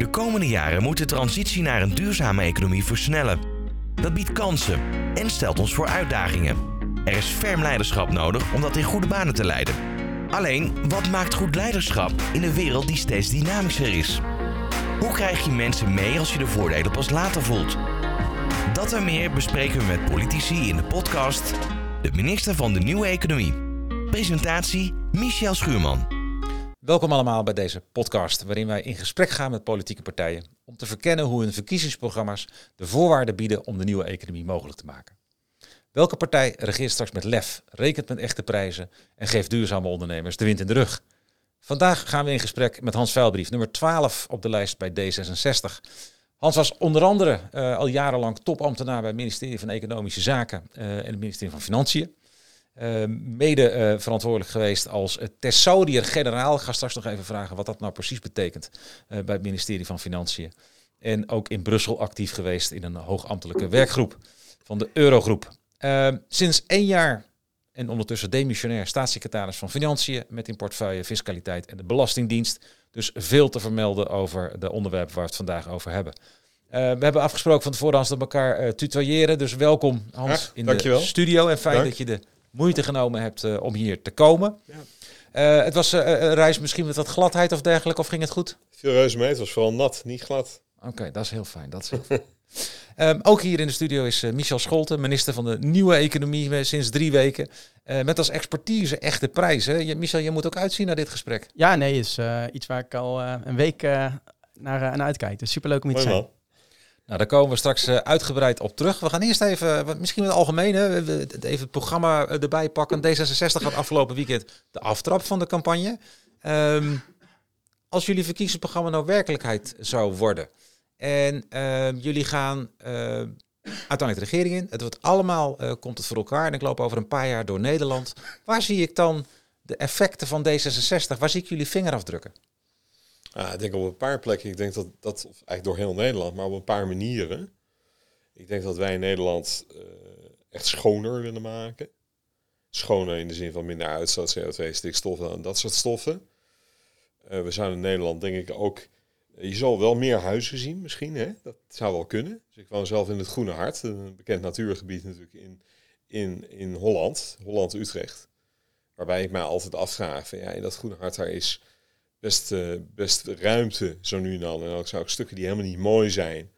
De komende jaren moet de transitie naar een duurzame economie versnellen. Dat biedt kansen en stelt ons voor uitdagingen. Er is ferm leiderschap nodig om dat in goede banen te leiden. Alleen, wat maakt goed leiderschap in een wereld die steeds dynamischer is? Hoe krijg je mensen mee als je de voordelen pas later voelt? Dat en meer bespreken we met politici in de podcast De Minister van de Nieuwe Economie. Presentatie Michel Schuurman. Welkom allemaal bij deze podcast, waarin wij in gesprek gaan met politieke partijen om te verkennen hoe hun verkiezingsprogramma's de voorwaarden bieden om de nieuwe economie mogelijk te maken. Welke partij regeert straks met lef, rekent met echte prijzen en geeft duurzame ondernemers de wind in de rug? Vandaag gaan we in gesprek met Hans Vuilbrief, nummer 12 op de lijst bij D66. Hans was onder andere uh, al jarenlang topambtenaar bij het ministerie van Economische Zaken uh, en het ministerie van Financiën. Uh, mede verantwoordelijk geweest als thesaurier-generaal. Ik ga straks nog even vragen wat dat nou precies betekent bij het ministerie van Financiën. En ook in Brussel actief geweest in een hoogambtelijke werkgroep van de Eurogroep. sinds één jaar en ondertussen demissionair staatssecretaris van Financiën met in portefeuille fiscaliteit en de Belastingdienst. Dus veel te vermelden over de onderwerpen waar we het vandaag over hebben. Uh, we hebben afgesproken van tevoren Hans dat elkaar uh, tutoyeren. Dus welkom Hans in dankjewel. de studio. En fijn Dank. dat je de moeite genomen hebt uh, om hier te komen. Ja. het was een reis misschien met wat gladheid of dergelijke, of ging het goed? Veel reuze mee. Het was vooral nat, niet glad. Oké, okay, dat is heel fijn. Dat is heel fijn. Um, ook hier in de studio is uh, Michel Scholten, minister van de Nieuwe Economie sinds drie weken. Uh, met als expertise echte prijzen. Je, Michel, je moet ook uitzien naar dit gesprek. Ja, nee, is iets waar ik al een week naar, naar uitkijk. Dus superleuk om hier te zijn. Nou, daar komen we straks uitgebreid op terug. We gaan eerst even, misschien het algemene, even het programma erbij pakken. D66 had afgelopen weekend de aftrap van de campagne. Um, als jullie verkiezingsprogramma nou werkelijkheid zou worden... En uh, jullie gaan uh, uiteindelijk de regering in. Het wordt allemaal, komt het voor elkaar. En ik loop over een paar jaar door Nederland. Waar zie ik dan de effecten van D66? Waar zie ik jullie vingerafdrukken? Ah, ik denk op een paar plekken. Ik denk dat dat, of eigenlijk door heel Nederland, maar op een paar manieren. Ik denk dat wij Nederland uh, echt schoner willen maken. Schoner in de zin van minder uitstoot, CO2, stikstoffen en dat soort stoffen. Uh, we zijn in Nederland denk ik ook je zal wel meer huizen zien misschien, hè? dat zou wel kunnen. Dus ik woon zelf in het Groene Hart, een bekend natuurgebied natuurlijk in, in, in Holland, Holland-Utrecht. Waarbij ik mij altijd afvraag, ja, in dat Groene Hart daar is best, uh, best ruimte zo nu en dan. En ook ook stukken die helemaal niet mooi zijn,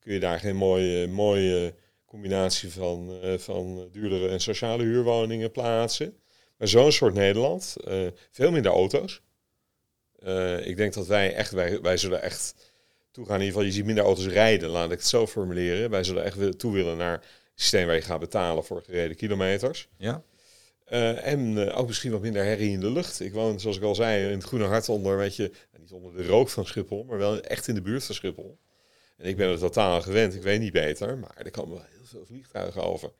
kun je daar geen mooie, mooie combinatie van, uh, van duurdere en sociale huurwoningen plaatsen. Maar zo'n soort Nederland, uh, veel minder auto's. Ik denk dat wij echt, wij, wij zullen echt toe gaan. In ieder geval, je ziet minder auto's rijden, laat ik het zo formuleren. Wij zullen echt toe willen naar een systeem waar je gaat betalen voor gereden kilometers. Ja. Uh, en uh, ook misschien wat minder herrie in de lucht. Ik woon, zoals ik al zei, in het Groene Hart onder, weet je, niet onder de rook van Schiphol, maar wel echt in de buurt van Schiphol. En ik ben er totaal aan gewend, ik weet niet beter, maar er komen wel heel veel vliegtuigen over.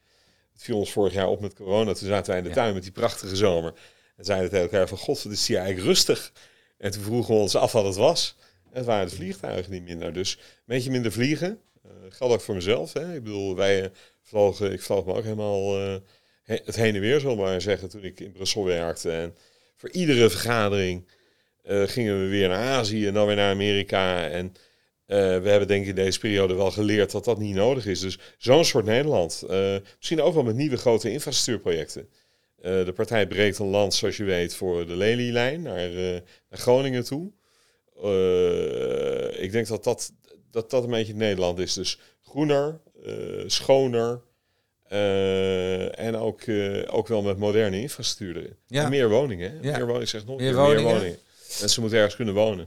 Het viel ons vorig jaar op met corona, toen zaten wij in de ja. tuin met die prachtige zomer. En zeiden tegen elkaar van, god, wat is hier eigenlijk rustig. En toen vroegen we ons af wat het was. En het waren de vliegtuigen niet minder. Dus een beetje minder vliegen. Uh, geldt ook voor mezelf. Hè. Ik bedoel, wij vlogen, ik vloog me ook helemaal he, het heen en weer, we maar zeggen, toen ik in Brussel werkte. En voor iedere vergadering uh, gingen we weer naar Azië en dan weer naar Amerika. En we hebben denk ik in deze periode wel geleerd dat dat niet nodig is. Dus zo'n soort Nederland. misschien ook wel met nieuwe grote infrastructuurprojecten. De partij breekt een land, zoals je weet, voor de Lely-lijn naar, naar, Groningen toe. Ik denk dat dat, dat dat een beetje Nederland is. Dus groener, schoner en ook, ook wel met moderne infrastructuur erin. Ja. En meer woningen. Ja. Meer woningen, zeg nog. Meer Meer woningen. woningen. Mensen moeten ergens kunnen wonen.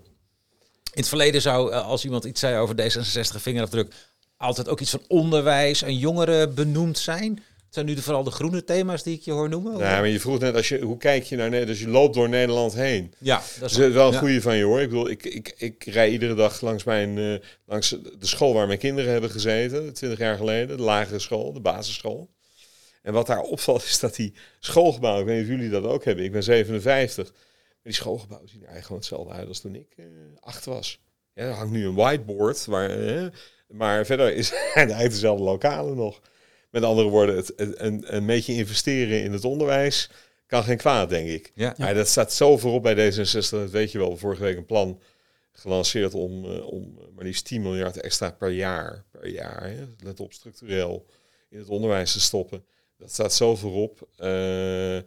In het verleden zou, als iemand iets zei over D66 vingerafdruk, altijd ook iets van onderwijs en jongeren benoemd zijn. Zijn nu de, vooral de groene thema's die ik je hoor noemen? Ja, maar je vroeg net, als je, hoe kijk je naar Nederland? Dus je loopt door Nederland heen. Ja, dat is wel een goede van je hoor. Ik bedoel, ik, ik, ik rij iedere dag langs, mijn, uh, langs de school waar mijn kinderen hebben gezeten, 20 jaar geleden, de lagere school, de basisschool. En wat daar opvalt is dat die schoolgebouwen, ik weet niet of jullie dat ook hebben, ik ben 57, maar die schoolgebouwen zien er eigenlijk gewoon hetzelfde uit als toen ik uh, acht was. Ja, er hangt nu een whiteboard, waar, uh, maar verder is het eigenlijk dezelfde lokalen nog. Met andere woorden, het, een, een beetje investeren in het onderwijs kan geen kwaad, denk ik. Ja. Maar dat staat zo voorop bij D66, dat weet je wel, vorige week een plan gelanceerd om, uh, om maar liefst 10 miljard extra per jaar, per jaar, hè, let op, structureel in het onderwijs te stoppen. Dat staat zo voorop uh,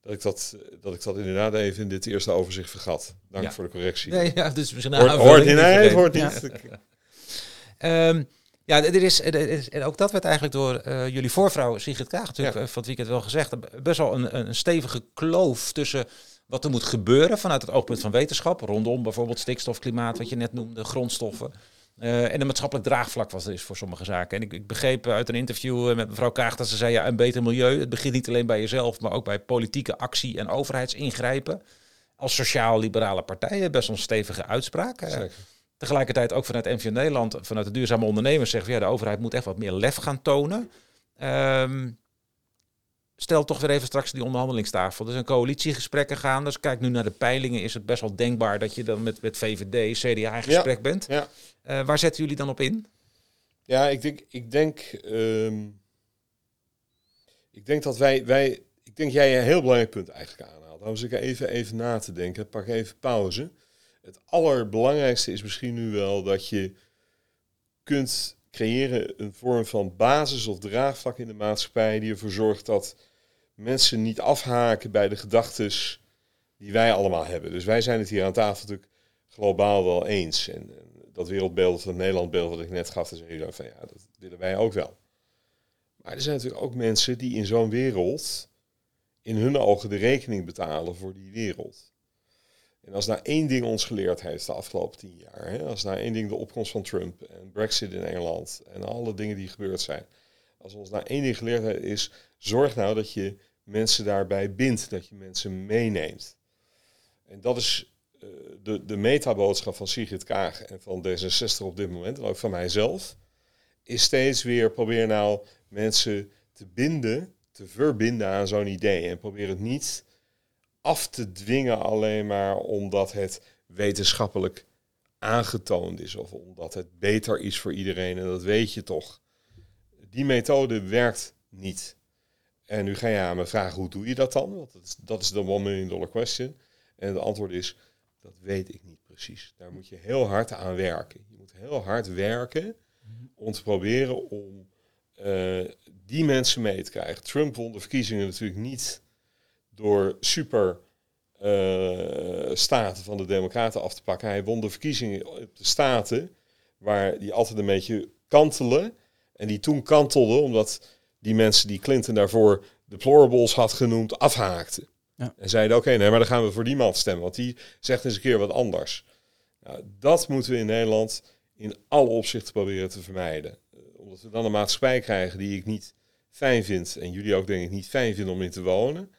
dat, ik dat, dat ik dat inderdaad even in dit eerste overzicht vergat. Dank voor de correctie. Nee, ja, dus misschien hoort, hoort nee, hoort niet. Ja. um, ja, er is, er is, en ook dat werd eigenlijk door uh, jullie voorvrouw Sigrid Kaag natuurlijk ja. van het weekend wel gezegd. Best wel een, een stevige kloof tussen wat er moet gebeuren vanuit het oogpunt van wetenschap, rondom bijvoorbeeld stikstof, klimaat, wat je net noemde, grondstoffen. Uh, en een maatschappelijk draagvlak was er is voor sommige zaken. En ik, ik begreep uit een interview met mevrouw Kaag dat ze zei: ja, een beter milieu. Het begint niet alleen bij jezelf, maar ook bij politieke actie en overheidsingrijpen. Als sociaal-liberale partijen best een stevige uitspraak. Zeker. Tegelijkertijd ook vanuit NVO Nederland, vanuit de duurzame ondernemers, zeggen we ja, de overheid moet echt wat meer lef gaan tonen. Um, stel toch weer even straks die onderhandelingstafel. Er zijn coalitiegesprekken gaan. Dus kijk nu naar de peilingen. Is het best wel denkbaar dat je dan met, met VVD, CDA in gesprek bent. Ja. Uh, waar zetten jullie dan op in? Ja, ik denk, ik denk, um, ik denk dat wij, wij, ik denk jij een heel belangrijk punt eigenlijk aanhaalt. Dan ik even, even na te denken. Pak even pauze. Het allerbelangrijkste is misschien nu wel dat je kunt creëren een vorm van basis of draagvlak in de maatschappij die ervoor zorgt dat mensen niet afhaken bij de gedachten die wij allemaal hebben. Dus wij zijn het hier aan tafel natuurlijk globaal wel eens. En, dat wereldbeeld, dat Nederlandbeeld wat ik net gaf, dan zeg je van ja, dat willen wij ook wel. Maar er zijn natuurlijk ook mensen die in zo'n wereld in hun ogen de rekening betalen voor die wereld. En als nou één ding ons geleerd heeft de afgelopen tien jaar, hè, als nou één ding de opkomst van Trump en Brexit in Engeland en alle dingen die gebeurd zijn, als ons nou één ding geleerd heeft is, zorg nou dat je mensen daarbij bindt, dat je mensen meeneemt. En dat is uh, de, de metaboodschap van Sigrid Kaag en van D66 op dit moment, en ook van mijzelf, is steeds weer probeer nou mensen te binden, te verbinden aan zo'n idee. En probeer het niet af te dwingen alleen maar omdat het wetenschappelijk aangetoond is of omdat het beter is voor iedereen en dat weet je toch. Die methode werkt niet. En nu ga je aan me vragen, hoe doe je dat dan? Want dat is, de one million dollar question. En het antwoord is, dat weet ik niet precies. Daar moet je heel hard aan werken. Je moet heel hard werken om te proberen om uh, die mensen mee te krijgen. Trump won de verkiezingen natuurlijk niet door super uh, staten van de Democraten af te pakken. Hij won de verkiezingen op de staten waar die altijd een beetje kantelen. En die toen kantelden omdat die mensen die Clinton daarvoor deplorables had genoemd, afhaakten. Ja. En zeiden, oké, nee, maar dan gaan we voor die man stemmen, want die zegt eens een keer wat anders. Nou, dat moeten we in Nederland in alle opzichten proberen te vermijden. Uh, omdat we dan een maatschappij krijgen die ik niet fijn vind, en jullie ook denk ik niet fijn vinden om in te wonen.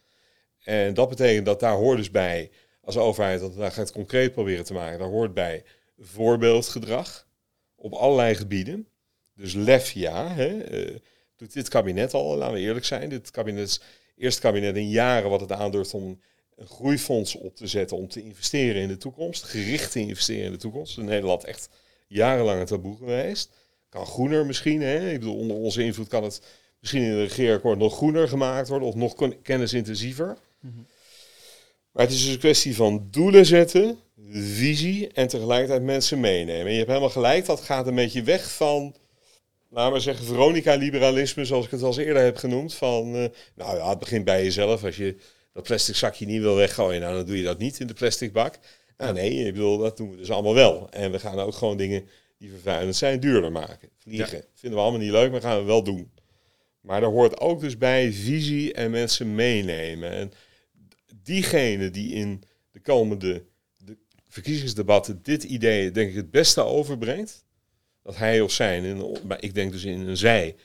En dat betekent dat daar hoort dus bij, als overheid, dat daar gaat concreet proberen te maken, daar hoort bij voorbeeldgedrag op allerlei gebieden. Dus lef ja, hè, uh, doet dit kabinet al, laten we eerlijk zijn. Dit kabinet is eerste kabinet in jaren wat het aandurft om een groeifonds op te zetten om te investeren in de toekomst, gericht te investeren in de toekomst. In Nederland echt jarenlang een taboe geweest. Kan groener misschien, hè? ik bedoel, onder onze invloed kan het misschien in het regeerakkoord nog groener gemaakt worden of nog kennisintensiever. Maar het is dus een kwestie van doelen zetten, visie en tegelijkertijd mensen meenemen. En je hebt helemaal gelijk, dat gaat een beetje weg van, laten we zeggen, Veronica-liberalisme, zoals ik het al eerder heb genoemd. Van, uh, nou ja, het begint bij jezelf. Als je dat plastic zakje niet wil weggooien, nou, dan doe je dat niet in de plastic bak. Nou nee, ik bedoel, dat doen we dus allemaal wel. En we gaan ook gewoon dingen die vervuilend zijn duurder maken. Vliegen vinden we allemaal niet leuk, maar gaan we wel doen. Maar er hoort ook dus bij visie en mensen meenemen. En diegene die in de komende de verkiezingsdebatten dit idee, denk ik, het beste overbrengt, dat hij of zij, in, ik denk dus in een zij,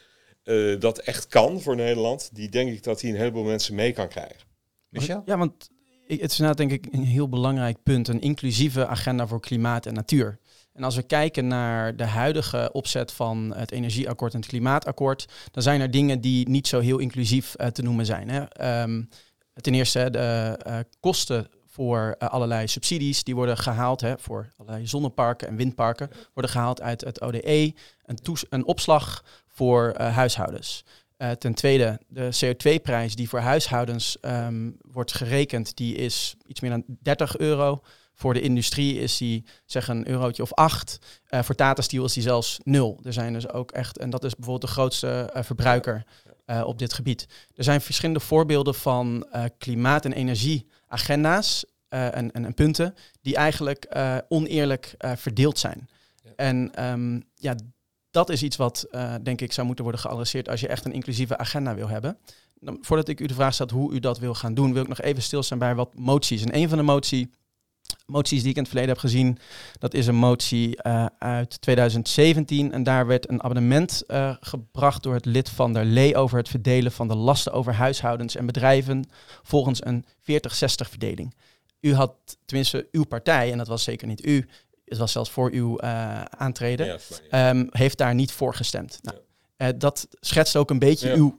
uh, dat echt kan voor Nederland, die denk ik dat hij een heleboel mensen mee kan krijgen. Michel? Ja, want het is inderdaad denk ik een heel belangrijk punt, een inclusieve agenda voor klimaat en natuur. En als we kijken naar de huidige opzet van het energieakkoord en het klimaatakkoord, dan zijn er dingen die niet zo heel inclusief uh, te noemen zijn. Hè. Um, ten eerste de uh, kosten voor uh, allerlei subsidies die worden gehaald hè, voor allerlei zonneparken en windparken, worden gehaald uit het ODE, een, een opslag voor uh, huishoudens. ten tweede, de CO2-prijs die voor huishoudens um, wordt gerekend, die is iets meer dan 30 euro Voor de industrie is die zeg een eurotje of acht. Uh, voor Tata Steel is die zelfs nul. Er zijn dus ook echt, en dat is bijvoorbeeld de grootste uh, verbruiker uh, op dit gebied. Er zijn verschillende voorbeelden van klimaat- en energieagenda's en, en, en, punten die eigenlijk oneerlijk verdeeld zijn. Ja. En um, ja, dat is iets wat denk ik zou moeten worden geadresseerd als je echt een inclusieve agenda wil hebben. Dan, voordat ik u de vraag stel hoe u dat wil gaan doen, wil ik nog even stilstaan bij wat moties. En een van de motie moties die ik in het verleden heb gezien. Dat is een motie uh, uit 2017. En daar werd een abonnement uh, gebracht door het lid van de Lee over het verdelen van de lasten over huishoudens en bedrijven volgens een 40-60 verdeling. U had, tenminste uw partij, en dat was zeker niet u, het was zelfs voor uw uh, aantreden, ja, ja. um, heeft daar niet voor gestemd. Nou, ja. dat schetst ook een beetje uw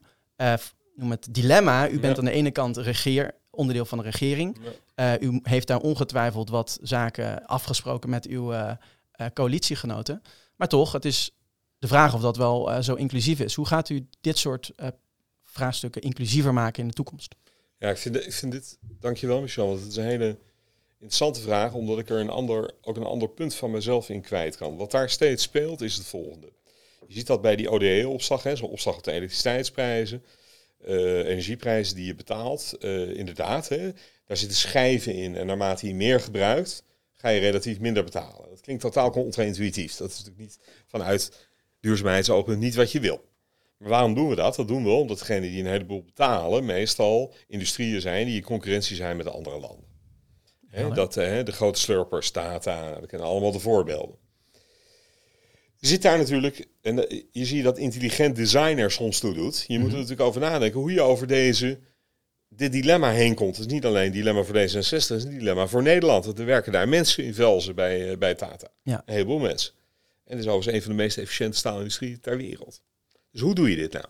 noem het dilemma. U bent aan de ene kant regeer, onderdeel van de regering. Uh, u heeft daar ongetwijfeld wat zaken afgesproken met uw uh, uh, coalitiegenoten. Maar toch, het is de vraag of dat wel zo inclusief is. Hoe gaat u dit soort vraagstukken inclusiever maken in de toekomst? Ja, ik vind, ik vind dit, dankjewel Michel, want het is een hele interessante vraag, omdat ik er een ander, ook een ander punt van mezelf in kwijt kan. Wat daar steeds speelt is het volgende. Je ziet dat bij die ODE-opslag, zo'n opslag op de elektriciteitsprijzen, energieprijzen die je betaalt, inderdaad, hè, daar zitten schijven in. En naarmate je meer gebruikt, ga je relatief minder betalen. Dat klinkt totaal contra-intuïtief. Dat is natuurlijk niet vanuit duurzaamheidsopen niet wat je wil. Maar waarom doen we dat? Dat doen we omdat degenen die een heleboel betalen, meestal industrieën zijn die in concurrentie zijn met andere landen. He, dat, he, de grote slurpers, Tata, we kennen allemaal de voorbeelden. Je zit daar natuurlijk, en eh, je ziet dat intelligent designer soms toe doet. Je moet er mhm. natuurlijk over nadenken hoe je over deze dit dilemma heen komt. Het is niet alleen een dilemma voor D66, het is een dilemma voor Nederland. Want er werken daar mensen in Velzen bij, uh, bij Tata. Ja. Een heleboel mensen. En het is overigens een van de meest efficiënte staalindustrie ter wereld. Dus hoe doe je dit nou?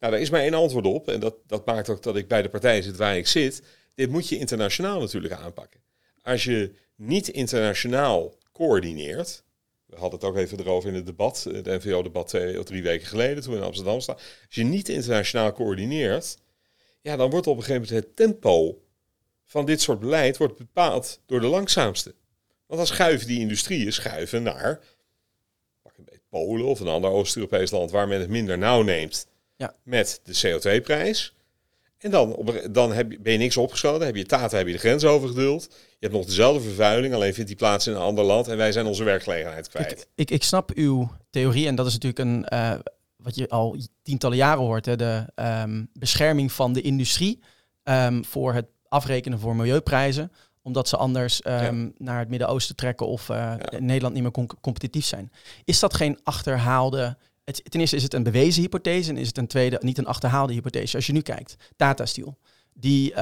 Nou, daar is maar één antwoord op. En dat, dat maakt ook dat ik bij de partij zit waar ik zit. Dit moet je internationaal natuurlijk aanpakken. Als je niet internationaal coördineert. We hadden het ook even erover in het debat, het NVO-debat twee of drie weken geleden toen we in Amsterdam staan. Als je niet internationaal coördineert, ja, dan wordt op een gegeven moment het tempo van dit soort beleid wordt bepaald door de langzaamste. Want dan schuiven die industrieën schuiven naar pak een beetje Polen of een ander Oost-Europees land waar men het minder nauw neemt ja. met de CO2-prijs. En dan, op, dan heb je, ben je niks opgeschoten, heb je Tata heb je de grens overgeduld. Je hebt nog dezelfde vervuiling, alleen vindt die plaats in een ander land en wij zijn onze werkgelegenheid kwijt. Ik, ik, ik snap uw theorie en dat is natuurlijk een, uh, wat je al tientallen jaren hoort, hè, de um, bescherming van de industrie um, voor het afrekenen voor milieuprijzen omdat ze anders um, ja. naar het Midden-Oosten trekken of uh, ja. in Nederland niet meer competitief zijn. Is dat geen achterhaalde... Het, ten eerste is het een bewezen hypothese en is het een tweede niet een achterhaalde hypothese. Als je nu kijkt, Tata Steel, die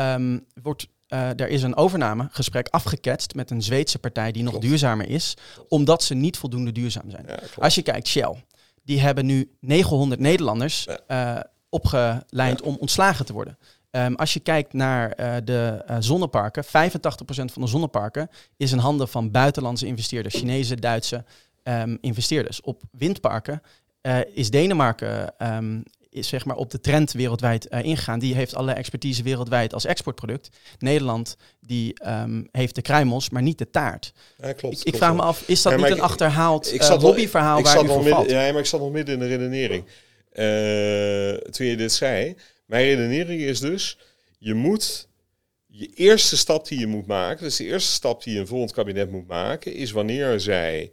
wordt uh, er is een overnamegesprek afgeketst met een Zweedse partij die nog Klopt. duurzamer is, omdat ze niet voldoende duurzaam zijn. Ja, Als je kijkt, Shell, die hebben nu 900 Nederlanders uh, opgeleid om ontslagen te worden. Um, als je kijkt naar uh, de uh, zonneparken, 85% van de zonneparken is in handen van buitenlandse investeerders, Chinese, Duitse um, investeerders. Op windparken is Denemarken um, is zeg maar op de trend wereldwijd uh, ingegaan. Die heeft alle expertise wereldwijd als exportproduct. Nederland die um, heeft de kruimels, maar niet de taart. Ja, klopt, ik, ik vraag me af, is dat ja, niet een achterhaald ik, uh, hobbyverhaal waar u voor midden, valt? Ja, maar ik zat nog midden in de redenering. Uh, toen je dit zei. Mijn redenering is dus, je moet... Je eerste stap die je moet maken, dus de eerste stap die een volgend kabinet moet maken, is wanneer zij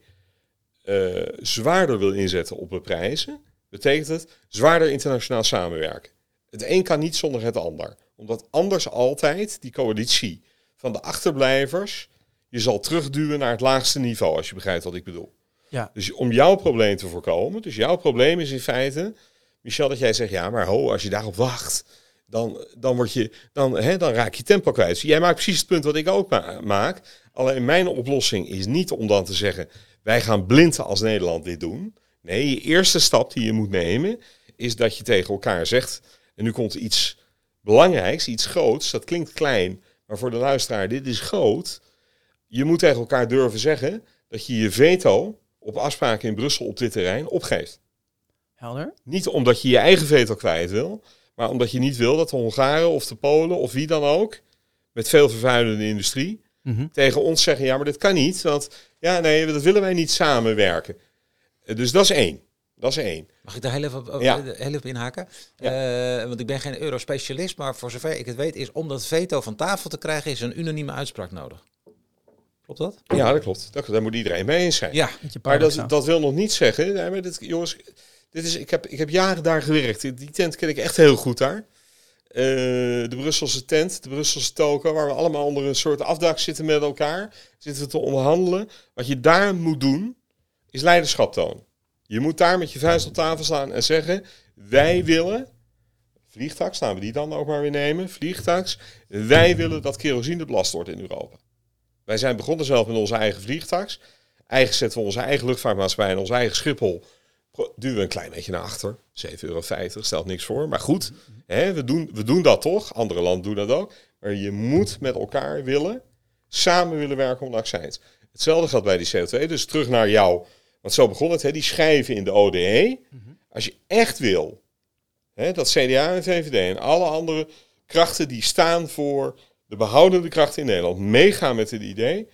uh, zwaarder wil inzetten op de prijzen betekent het zwaarder internationaal samenwerken. Het een kan niet zonder het ander. Omdat anders altijd die coalitie van de achterblijvers je zal terugduwen naar het laagste niveau, als je begrijpt wat ik bedoel. Ja. Dus om jouw probleem te voorkomen, dus jouw probleem is in feite, Michel, dat jij zegt, ja, maar ho, als je daarop wacht, dan, dan, word je, dan, hè, dan raak je tempo kwijt. Dus jij maakt precies het punt wat ik ook ma maak. Alleen mijn oplossing is niet om dan te zeggen, wij gaan blind als Nederland dit doen. Nee, je eerste stap die je moet nemen is dat je tegen elkaar zegt. En nu komt iets belangrijks, iets groots. Dat klinkt klein, maar voor de luisteraar, dit is groot. Je moet tegen elkaar durven zeggen dat je je veto op afspraken in Brussel op dit terrein opgeeft. Helder. Niet omdat je je eigen veto kwijt wil, maar omdat je niet wil dat de Hongaren of de Polen of wie dan ook met veel vervuilende industrie Mhm. tegen ons zeggen, ja, maar dit kan niet, want ja, nee, dat willen wij niet samenwerken. Eh, Dus dat is één. Dat is één. Mag ik daar heel even, op- Ja. heel even inhaken? Eh, want ik ben geen eurospecialist, maar voor zover ik het weet, is om dat veto van tafel te krijgen, is een unanieme uitspraak nodig. Klopt dat? Ja, dat klopt. Dat, daar moet iedereen mee eens zijn. Ja. Maar dat, dat wil nog niet zeggen. Nee, maar dit, jongens, dit is, ik, heb, ik heb jaren daar gewerkt. Die tent ken ik echt heel goed daar. Eh, de Brusselse tent, de Brusselse toko, waar we allemaal onder een soort afdak zitten met elkaar. Zitten we te onderhandelen. Wat je daar moet doen, is leiderschap tonen. Je moet daar met je vuist op tafel staan en zeggen: Wij willen. Vliegtax, laten we die dan ook maar weer nemen. Vliegtax. Wij willen dat kerosine belast wordt in Europa. Wij zijn begonnen zelf met onze eigen vliegtax. Eigen zetten we onze eigen luchtvaartmaatschappij en onze eigen Schiphol. Duwen we een klein beetje naar achter. 7,50 euro, stelt niks voor. Maar goed, hè, we, doen, we doen dat toch. Andere landen doen dat ook. Maar je moet met elkaar willen, samen willen werken om accijns. Hetzelfde geldt bij die CO2. Dus terug naar jou. Want zo begon het, hè, die schijven in de ODE. Als je echt wil hè, dat CDA en VVD en alle andere krachten die staan voor de behoudende krachten in Nederland meegaan met het idee.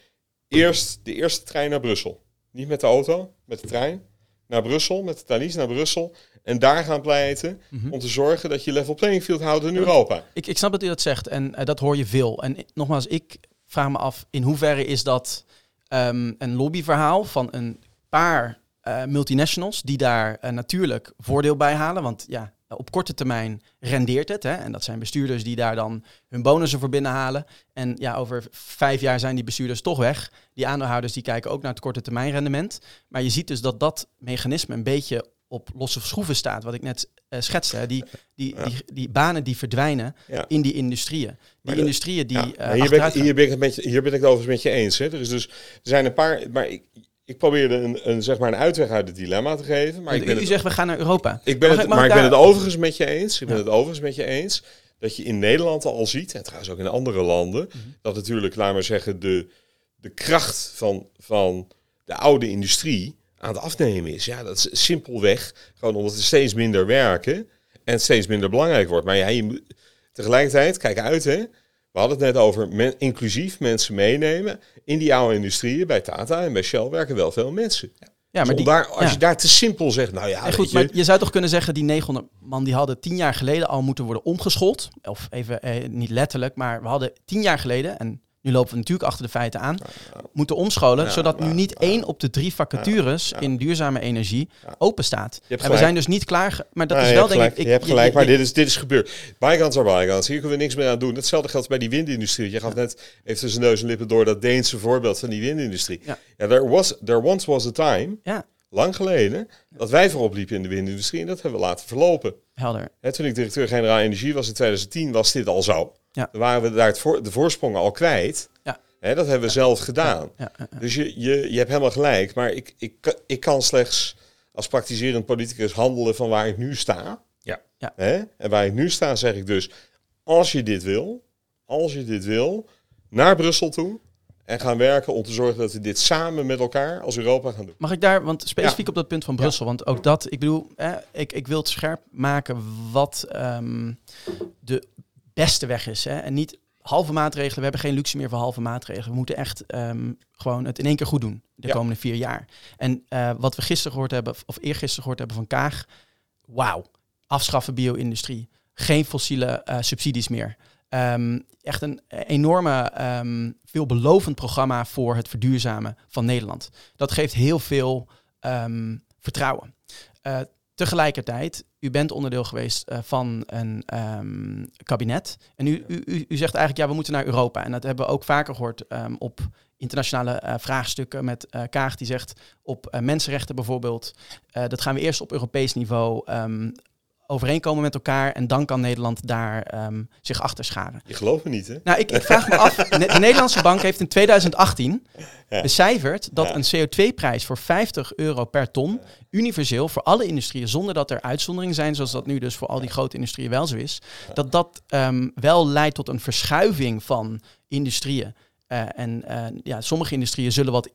Eerst de eerste trein naar Brussel. Niet met de auto, met de trein. Naar Brussel, met de Thalys naar Brussel. En daar gaan pleiten om te zorgen dat je level playing field houdt in Europa. Ik, ik snap dat u dat zegt en eh, dat hoor je veel. En nogmaals, ik vraag me af in hoeverre is dat ehm, een lobbyverhaal van een paar eh, multinationals die daar eh, natuurlijk voordeel bij halen. Want ja, op korte termijn rendeert het. Hè? En dat zijn bestuurders die daar dan hun bonussen voor binnenhalen. En ja, over vijf jaar zijn die bestuurders toch weg. Die aandeelhouders die kijken ook naar het korte termijn rendement. Maar je ziet dus dat dat mechanisme een beetje op losse schroeven staat. Wat ik net eh, schetste. Die, die, die, die banen die verdwijnen Ja. in die industrieën. Die Maar de- industrieën die Ja, eh, maar hier, ben ik, hier, ben ik het met je, hier ben ik het overigens met je eens. Hè. Er, is dus, er zijn een paar. Maar ik, ik probeerde een, een, zeg maar een uitweg uit het dilemma te geven. Maar ik ben u, het, zegt we gaan naar Europa. ik ben Mag het, maar ik ben het overigens met je eens. Ik ben het overigens met je eens. Dat je in Nederland al ziet, en trouwens ook in andere landen, Mhm. dat natuurlijk, laten we zeggen, de, de kracht van, van de oude industrie aan het afnemen is. Ja, dat is simpelweg gewoon omdat er steeds minder werken en het steeds minder belangrijk wordt. Maar ja, je moet tegelijkertijd, kijk uit hè. We hadden het net over men- inclusief mensen meenemen. In die oude industrieën, bij Tata en bij Shell werken wel veel mensen. Ja, maar Dus die, daar, als ja. je daar te simpel zegt, nou ja, goed, je, maar je zou toch kunnen zeggen, die 900 man die hadden tien jaar geleden al moeten worden omgeschoold. Of even, eh, niet letterlijk, maar we hadden tien jaar geleden, en nu lopen we natuurlijk achter de feiten aan, moeten omscholen, Ja, zodat nu niet één op de drie vacatures in duurzame energie open staat. En we zijn dus niet klaar, maar dat Nou, is wel denk gelijk, ik... je hebt gelijk, je- maar dit is, dit is gebeurd. Bygones are bygones. Hier kunnen we niks meer aan doen. Hetzelfde geldt bij die windindustrie. Je gaf net even tussen neus en lippen door dat Deense voorbeeld van die windindustrie. Ja. There, was, there once was a time, Ja, lang geleden, dat wij voorop liepen in de windindustrie. En dat hebben we laten verlopen. Helder. Hè, toen ik directeur-generaal energie was in 2010, was dit al zo. Ja. Dan waren we daar het voor, de voorsprongen al kwijt. Ja. Hè, dat hebben we zelf gedaan. Ja, ja, ja. Dus je, je, je hebt helemaal gelijk. Maar ik, ik, ik kan slechts als praktiserend politicus handelen van waar ik nu sta. Ja. Ja. Hè? En waar ik nu sta zeg ik dus, als je dit wil, als je dit wil, naar Brussel toe. En gaan werken om te zorgen dat we dit samen met elkaar als Europa gaan doen. Mag ik daar, want specifiek Ja. op dat punt van Brussel, want ook dat, ik bedoel, eh, ik, ik wil het scherp maken wat ehm, de beste weg is. Hè? En niet halve maatregelen, we hebben geen luxe meer voor halve maatregelen. We moeten echt ehm, gewoon het in één keer goed doen de Ja. komende vier jaar. En eh, wat we gisteren gehoord hebben, of eergisteren gehoord hebben van Kaag, wauw, afschaffen bio-industrie, geen fossiele eh, subsidies meer. Ehm, echt een enorme, ehm, veelbelovend programma voor het verduurzamen van Nederland. Dat geeft heel veel ehm, vertrouwen. Eh, tegelijkertijd, u bent onderdeel geweest eh, van een kabinet. En u, u, u, zegt eigenlijk, ja, we moeten naar Europa. En dat hebben we ook vaker gehoord op internationale eh, vraagstukken met Kaag. Die zegt op mensenrechten bijvoorbeeld, dat gaan we eerst op Europees niveau overeenkomen met elkaar. En dan kan Nederland daar ehm, zich achter scharen. Je gelooft me niet, hè? Nou, ik, ik vraag me af. De, de Nederlandse bank heeft in 2018 Ja. becijferd dat Ja. een CO2-prijs voor 50 euro per ton universeel voor alle industrieën, zonder dat er uitzonderingen zijn, zoals dat nu dus voor al die grote industrieën wel zo is, dat dat ehm, wel leidt tot een verschuiving van industrieën. Eh, en eh, ja, sommige industrieën zullen wat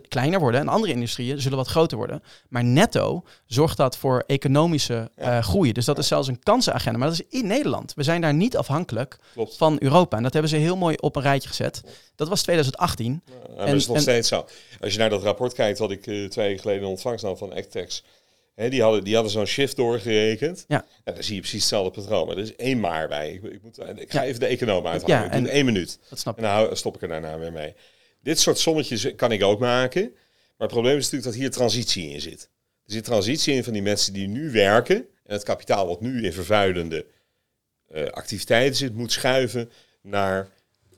kleiner worden en andere industrieën zullen wat groter worden. Maar netto zorgt dat voor economische Ja. eh, groei. Dus dat is zelfs een kansenagenda. Maar dat is in Nederland. We zijn daar niet afhankelijk Klopt. van Europa. En dat hebben ze heel mooi op een rijtje gezet. Dat was 2018. Ja, maar En- dat is nog en- steeds zo. Als je naar dat rapport kijkt wat ik eh, twee weken geleden ontvangst nam van Actex. Hè, die hadden, die hadden zo'n shift doorgerekend. Ja. dan zie je precies hetzelfde patroon. Maar er is één maar bij. Ik, ik, moet, ik ga Ja. even de econoom uithalen. Ja, en- in één minuut. Dat snap En ik. dan hou- stop ik er daarna weer mee. Dit soort sommetjes kan ik ook maken. Maar het probleem is natuurlijk dat hier transitie in zit. Er zit transitie in van die mensen die nu werken. En het kapitaal wat nu in vervuilende eh, activiteiten zit, moet schuiven naar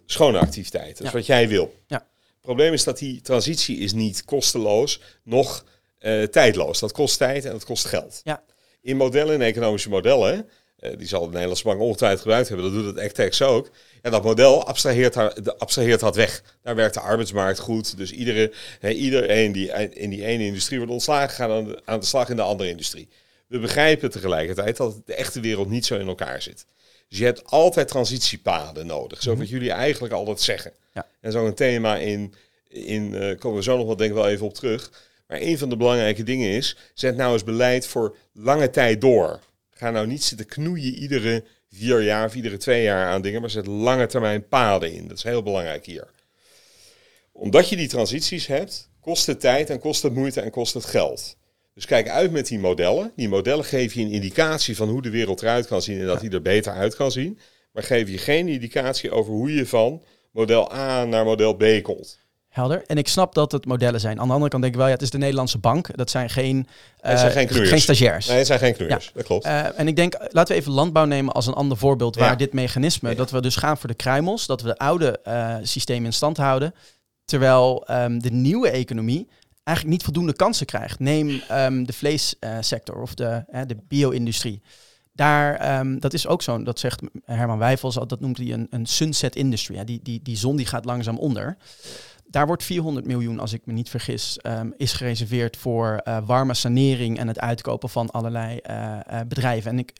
schone activiteiten. Dat is Ja. wat jij wil. Ja. Het probleem is dat die transitie is niet kosteloos, nog eh, tijdloos. Dat kost tijd en dat kost geld. Ja. In modellen, in economische modellen, die zal de Nederlandse bank ongetwijfeld gebruikt hebben, dat doet het Actex ook. Ja, dat model abstraheert, haar, abstraheert dat weg. Daar werkt de arbeidsmarkt goed. Dus iedere, iedereen die in die ene industrie wordt ontslagen, gaat aan de, aan de slag in de andere industrie. We begrijpen tegelijkertijd dat de echte wereld niet zo in elkaar zit. Dus je hebt altijd transitiepaden nodig. Zo wat jullie eigenlijk altijd zeggen. Ja. En zo'n thema in, in eh, komen we zo nog wel denk ik wel even op terug. Maar een van de belangrijke dingen is, zet nou eens beleid voor lange tijd door. Ga nou niet zitten knoeien iedere vier jaar of iedere twee jaar aan dingen, maar zet lange termijn paden in. Dat is heel belangrijk hier. Omdat je die transities hebt, kost het tijd en kost het moeite en kost het geld. Dus kijk uit met die modellen. Die modellen geven je een indicatie van hoe de wereld eruit kan zien en dat die er beter uit kan zien. Maar geven je geen indicatie over hoe je van model A naar model B komt. Helder. En ik snap dat het modellen zijn. Aan de andere kant denk ik wel, ja, het is de Nederlandse bank. Dat zijn geen, Het zijn eh, geen knoeiers. geen stagiairs. Nee, het zijn geen knoeiers. Dat klopt. Eh, en ik denk, laten we even landbouw nemen als een ander voorbeeld waar Ja. dit mechanisme, Ja. dat we dus gaan voor de kruimels, dat we de oude eh systemen in stand houden, terwijl ehm, de nieuwe economie eigenlijk niet voldoende kansen krijgt. Neem ehm, de vleessector of de, de bio-industrie. Daar, ehm, dat is ook zo'n, dat zegt Herman Wijfels, dat noemt hij een, een sunset industry. Ja, die, die, die zon die gaat langzaam onder. Daar wordt 400 miljoen, als ik me niet vergis, ehm, is gereserveerd voor eh, warme sanering en het uitkopen van allerlei eh, eh, bedrijven. En ik,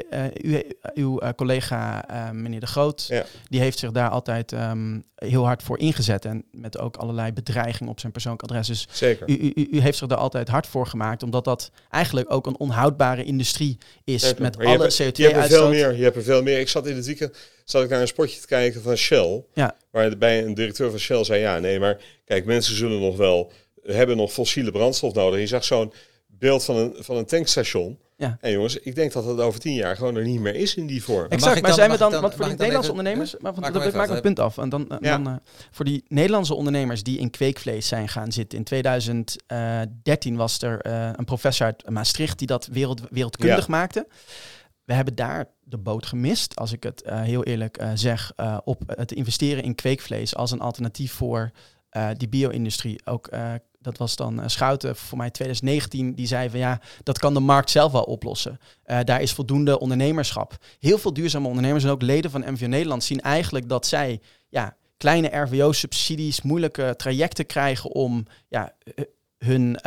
u, uw collega meneer De Groot, Ja. die heeft zich daar altijd ehm, heel hard voor ingezet. En met ook allerlei bedreigingen op zijn persoonlijk adres. Dus Zeker. u, u, u- heeft zich daar altijd hard voor gemaakt, omdat dat eigenlijk ook een onhoudbare industrie is Zeker. met Maar alle hebt- Je hebt er veel CO2-uitstoot. meer. Je hebt er veel meer. Ik zat in het weekend zat ik naar een spotje te kijken van Shell. Ja. Waarbij een directeur van Shell zei: Ja, nee, maar kijk, mensen zullen nog wel hebben nog fossiele brandstof nodig. Je zag zo'n beeld van een, van een tankstation. Ja. En jongens, ik denk dat het over tien jaar gewoon er niet meer is in die vorm. Exact, maar dan- zijn we dan, want voor die Nederlandse even- ondernemers, ja? maar want Maak dat maar ik maak even een punt af. En dan, Ja. dan eh, voor die Nederlandse ondernemers die in kweekvlees zijn gaan zitten. In 2013 was er eh, een professor uit Maastricht die dat wereld, wereldkundig Ja. maakte. We hebben daar de boot gemist, als ik het eh, heel eerlijk eh, zeg, eh, op het investeren in kweekvlees als een alternatief voor die bio-industrie. Ook dat was dan Schouten, voor mij 2019, die zei van ja, dat kan de markt zelf wel oplossen. Daar is voldoende ondernemerschap. Heel veel duurzame ondernemers en ook leden van MVO Nederland zien eigenlijk dat zij ja, kleine RWO-subsidies, moeilijke trajecten krijgen om ja, hun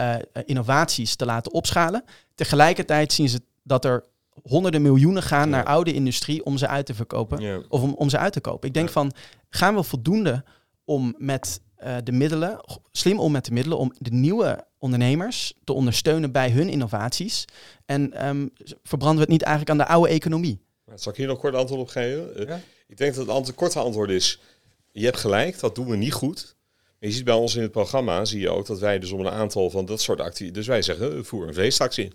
innovaties te laten opschalen. Tegelijkertijd zien ze dat er honderden miljoenen gaan naar oude industrie om ze uit te verkopen. Of om, om ze uit te kopen. Ik denk van, gaan we voldoende om met eh, de middelen, slim om met de middelen, om de nieuwe ondernemers te ondersteunen bij hun innovaties. En ehm, verbranden we het niet eigenlijk aan de oude economie? Zal ik hier nog kort antwoord op geven? Eh, Ja. Ik denk dat het antwoord, korte antwoord is, je hebt gelijk, dat doen we niet goed. Maar je ziet bij ons in het programma, zie je ook dat wij dus om een aantal van dat soort activiteiten, dus wij zeggen, eh, voer een vleestaks in.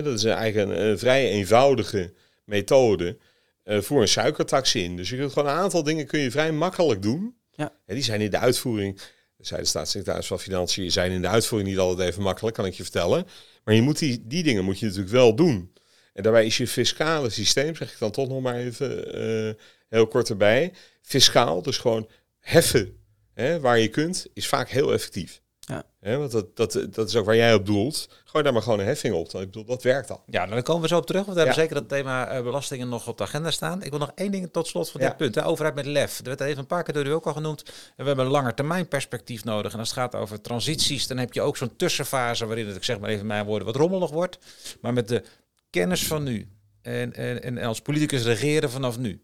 Dat is eigenlijk een, een vrij eenvoudige methode. Eh, voer een suikertax in. Dus je kunt gewoon een aantal dingen kun je vrij makkelijk doen. Ja. En die zijn in de uitvoering, zei de staatssecretaris van Financiën, zijn in de uitvoering niet altijd even makkelijk, kan ik je vertellen. Maar je moet die, die dingen moet je natuurlijk wel doen. En daarbij is je fiscale systeem, zeg ik dan toch nog maar even eh, heel kort erbij. Fiscaal, dus gewoon heffen hè, waar je kunt, is vaak heel effectief. Ja. Want dat, dat, dat is ook waar jij op doelt. Gooi daar maar gewoon een heffing op. Ik bedoel, dat werkt al. Ja, dan komen we zo op terug. Want we hebben zeker dat thema eh, belastingen nog op de agenda staan. Ik wil nog één ding tot slot van Ja. dit punt. De overheid met lef. Er werd even een paar keer door u ook al genoemd. En we hebben een langer termijn perspectief nodig. En als het gaat over transities, dan heb je ook zo'n tussenfase waarin het, ik zeg maar even mijn woorden, wat rommelig wordt. Maar met de kennis van nu en, en, en als politicus regeren vanaf nu,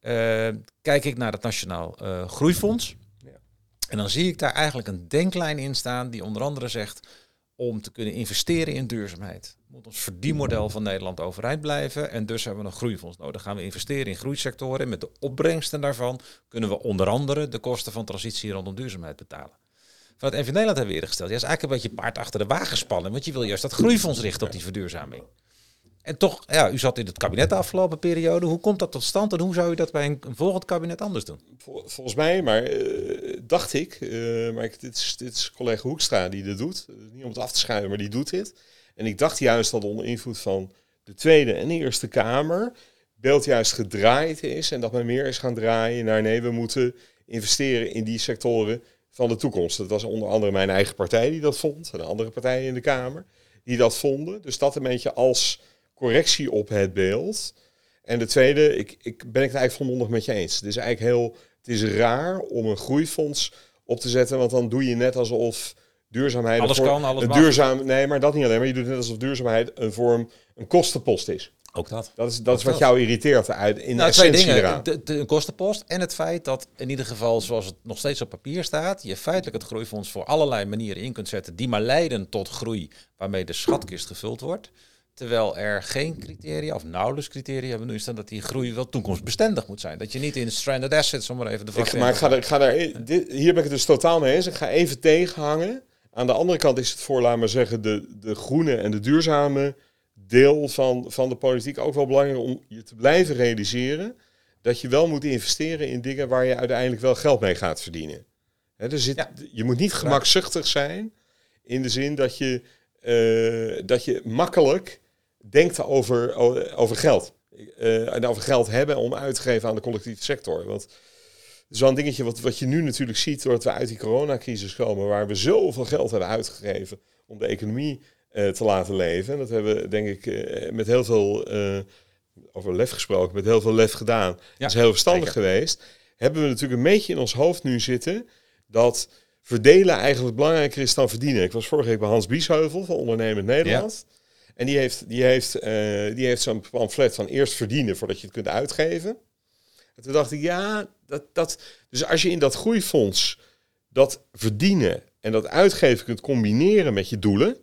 eh, kijk ik naar het Nationaal eh, Groeifonds. En dan zie ik daar eigenlijk een denklijn in staan die onder andere zegt om te kunnen investeren in duurzaamheid. Moet ons verdienmodel van Nederland overeind blijven en dus hebben we een groeifonds nodig. gaan we investeren in groeisectoren en met de opbrengsten daarvan kunnen we onder andere de kosten van transitie rondom duurzaamheid betalen. Van het NV Nederland hebben we eerder gesteld. Ja, is eigenlijk een beetje paard achter de wagen spannen, want je wil juist dat groeifonds richten op die verduurzaming. En toch, ja, u zat in het kabinet de afgelopen periode. Hoe komt dat tot stand en hoe zou u dat bij een, volgend kabinet anders doen? volgens mij, maar uh, dacht ik, uh, maar ik, dit, is, dit is collega Hoekstra die dit doet. niet om het af te schuiven, maar die doet dit. En ik dacht juist dat onder invloed van de Tweede en Eerste Kamer beeld juist gedraaid is en dat men meer is gaan draaien naar nee, we moeten investeren in die sectoren van de toekomst. Dat was onder andere mijn eigen partij die dat vond en andere partijen in de Kamer die dat vonden. Dus dat een beetje als correctie op het beeld. En de tweede, ik, ik ben ik het eigenlijk volmondig met je eens. Het is eigenlijk heel, het is raar om een groeifonds op te zetten, want dan doe je net alsof duurzaamheid alles kan, alles een duurzaam, nee, maar dat niet alleen, maar je doet net alsof duurzaamheid een vorm, een kostenpost is. Ook dat. Dat is, dat is wat jou irriteert uit in nou, de essentie twee dingen. De, de, kostenpost en het feit dat in ieder geval, zoals het nog steeds op papier staat, je feitelijk het groeifonds voor allerlei manieren in kunt zetten die maar leiden tot groei, waarmee de schatkist gevuld wordt. Terwijl er geen criteria, of nauwelijks criteria hebben nu staan dat die groei wel toekomstbestendig moet zijn. Dat je niet in stranded assets, om maar even de vraag Maar ik ga, er, ik ga er, dit, hier ben ik het dus totaal mee eens. Ik ga even tegenhangen. Aan de andere kant is het voor, laat maar zeggen, de, de groene en de duurzame deel van, van de politiek ook wel belangrijk om je te blijven realiseren dat je wel moet investeren in dingen waar je uiteindelijk wel geld mee gaat verdienen. er zit, Je moet niet gemakzuchtig zijn in de zin dat je, uh, dat je makkelijk denkt over, over geld. Uh, en over geld hebben om uit te geven aan de collectieve sector. Want zo'n dingetje wat, wat je nu natuurlijk ziet, doordat we uit die coronacrisis komen, waar we zoveel geld hebben uitgegeven om de economie uh, te laten leven. Dat hebben we, denk ik, uh, met heel veel, over lef gesproken, met heel veel lef gedaan. Ja, dat is heel verstandig geweest. Hebben we natuurlijk een beetje in ons hoofd nu zitten dat verdelen eigenlijk belangrijker is dan verdienen. Ik was vorige week bij Hans Biesheuvel van Ondernemend Nederland. Ja. En die heeft, die heeft, die heeft zo'n pamflet van eerst verdienen voordat je het kunt uitgeven. En toen dacht ik, ja, dat, dat, dus als je in dat groeifonds dat verdienen en dat uitgeven kunt combineren met je doelen.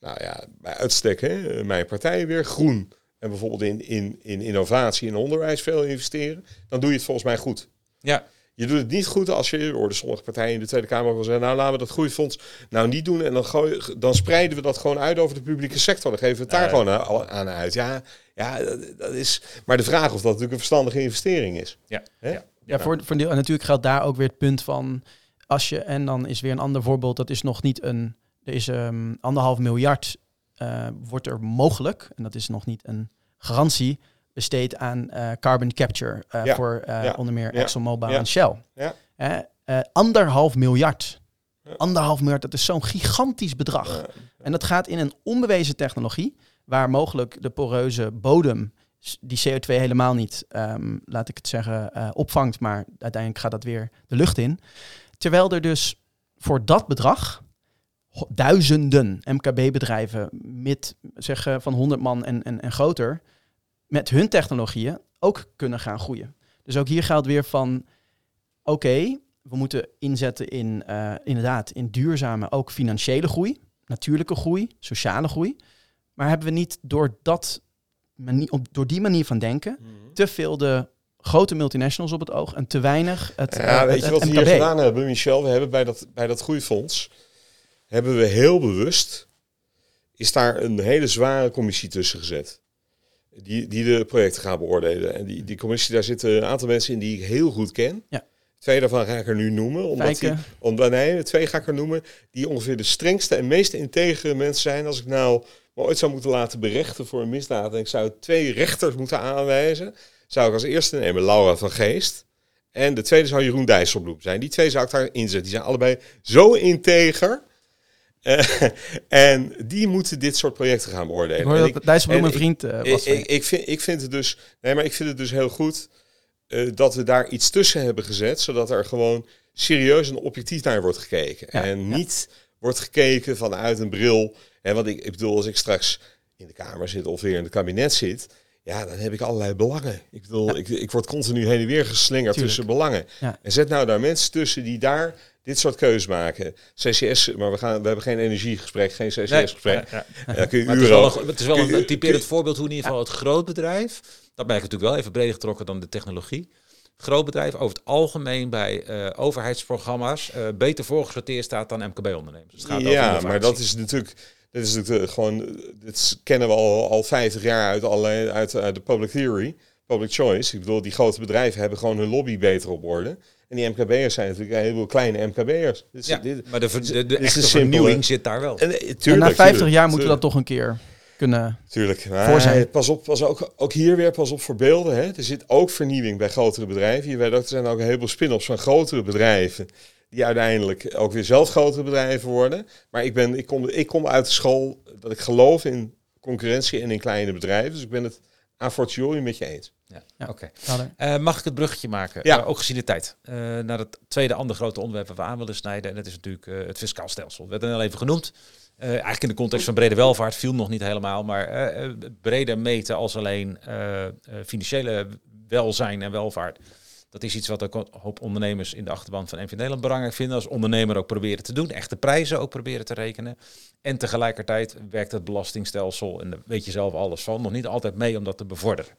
Nou ja, bij uitstek, hè, mijn partij weer groen. En bijvoorbeeld in, in, in innovatie en onderwijs veel investeren. Dan doe je het volgens mij goed. Ja. Je doet het niet goed als je, hoorde sommige partijen in de Tweede Kamer wel zeggen, nou laten we dat groeifonds nou niet doen en dan, gooi, dan spreiden we dat gewoon uit over de publieke sector. Dan geven we het daar gewoon aan, aan, uit. Ja, ja dat, is, maar de vraag of dat natuurlijk een verstandige investering is. Ja, ja. ja voor, voor deel, en natuurlijk geldt daar ook weer het punt van, als je, en dan is weer een ander voorbeeld, dat is nog niet een, er is um, anderhalf miljard, uh, wordt er mogelijk, en dat is nog niet een garantie, besteed aan uh, carbon capture ja. voor ja. onder meer ExxonMobil en Shell. anderhalf miljard. Anderhalf miljard, dat is zo'n gigantisch bedrag. En dat gaat in een onbewezen technologie, waar mogelijk de poreuze bodem die CO2 helemaal niet, um, laat ik het zeggen, uh, opvangt, maar uiteindelijk gaat dat weer de lucht in. Terwijl er dus voor dat bedrag duizenden MKB-bedrijven met zeggen van 100 man en, en, en groter met hun technologieën ook kunnen gaan groeien. Dus ook hier geldt weer van oké, we moeten inzetten in uh, inderdaad in duurzame ook financiële groei, natuurlijke groei, sociale groei. Maar hebben we niet door dat manier, op, door die manier van denken mm -hmm. te veel de grote multinationals op het oog en te weinig het Ja, uh, weet het, je wat we hier gedaan hebben, Michel? We hebben bij dat, bij dat groeifonds, hebben we heel bewust, is daar een hele zware commissie tussen gezet. Die, die de projecten gaat beoordelen. En die, die commissie, daar zitten een aantal mensen in die ik heel goed ken. Ja. Twee daarvan ga ik er nu noemen. Omdat die, Fijke. omdat, nee, twee ga ik er noemen. Die ongeveer de strengste en meest integere mensen zijn. Als ik nou me ooit zou moeten laten berechten voor een misdaad. En ik zou twee rechters moeten aanwijzen. Zou ik als eerste nemen Laura van Geest. En de tweede zou Jeroen Dijsselbloem zijn. Die twee zou ik daar inzetten. Die zijn allebei zo integer. Eh, en die moeten dit soort projecten gaan beoordelen. Hoor dat Dijsselbloem een vriend eh, was. ik, ik, ik, vind, ik vind het dus. Nee, maar ik vind het dus heel goed eh, dat we daar iets tussen hebben gezet, zodat er gewoon serieus en objectief naar wordt gekeken. Ja, en niet wordt gekeken vanuit een bril. En wat ik, ik bedoel, als ik straks in de Kamer zit of weer in het kabinet zit. Ja, dan heb ik allerlei belangen. Ik bedoel, ik, ik word continu heen en weer geslingerd Tuurlijk. tussen belangen. Ja. En zet nou daar mensen tussen die daar dit soort keuzes maken. CCS, maar we, gaan, we hebben geen energiegesprek, geen CCS-gesprek. Ja, ja. Ja, kun je Maar het is uren het is wel een typerend voorbeeld hoe in ieder geval het grootbedrijf, dat ben ik natuurlijk wel even breder getrokken dan de technologie. Grootbedrijf over het algemeen bij eh, overheidsprogramma's eh, beter voorgesorteerd staat dan MKB-ondernemers. Dus het gaat over Ja, maar dat is natuurlijk, dit is natuurlijk eh, gewoon, eh, dit kennen we al, al 50 jaar uit, allerlei, uit, uit de public theory, public choice. Ik bedoel, die grote bedrijven hebben gewoon hun lobby beter op orde. En die MKB'ers zijn natuurlijk een heleboel kleine MKB'ers. Dit is- ja, dit- maar de, de, de, echte vernieuwing zit daar wel. en, eh, tuurlijk, en na 50 tuurlijk, jaar moeten we dat tuurlijk. toch een keer kunnen. Tuurlijk. Maar voor zijn. Pas op, pas ook, ook hier weer pas op voor beelden. Hè. Er zit ook vernieuwing bij grotere bedrijven. Je weet ook, er zijn ook een heleboel spin-offs van grotere bedrijven. Die uiteindelijk ook weer zelf grotere bedrijven worden. Maar ik, ben, ik, kom, ik kom uit de school dat ik geloof in concurrentie en in kleine bedrijven. Dus ik ben het a fortiori met je eens. Ja, Ja. Oké. Eh, mag ik het bruggetje maken? Ja. Eh, ook gezien de tijd. Eh, naar het tweede andere grote onderwerp waar we aan willen snijden. En dat is natuurlijk eh, het fiscaal stelsel. Het werd al even genoemd. Eh, eigenlijk in de context van brede welvaart viel nog niet helemaal. Maar breder meten als alleen financiële welzijn en welvaart. Dat is iets wat ook een hoop ondernemers in de achterban van NV Nederland belangrijk vinden. Als ondernemer ook proberen te doen. Echte prijzen ook proberen te rekenen. En tegelijkertijd werkt het belastingstelsel, en daar weet je zelf alles van, nog niet altijd mee om dat te bevorderen.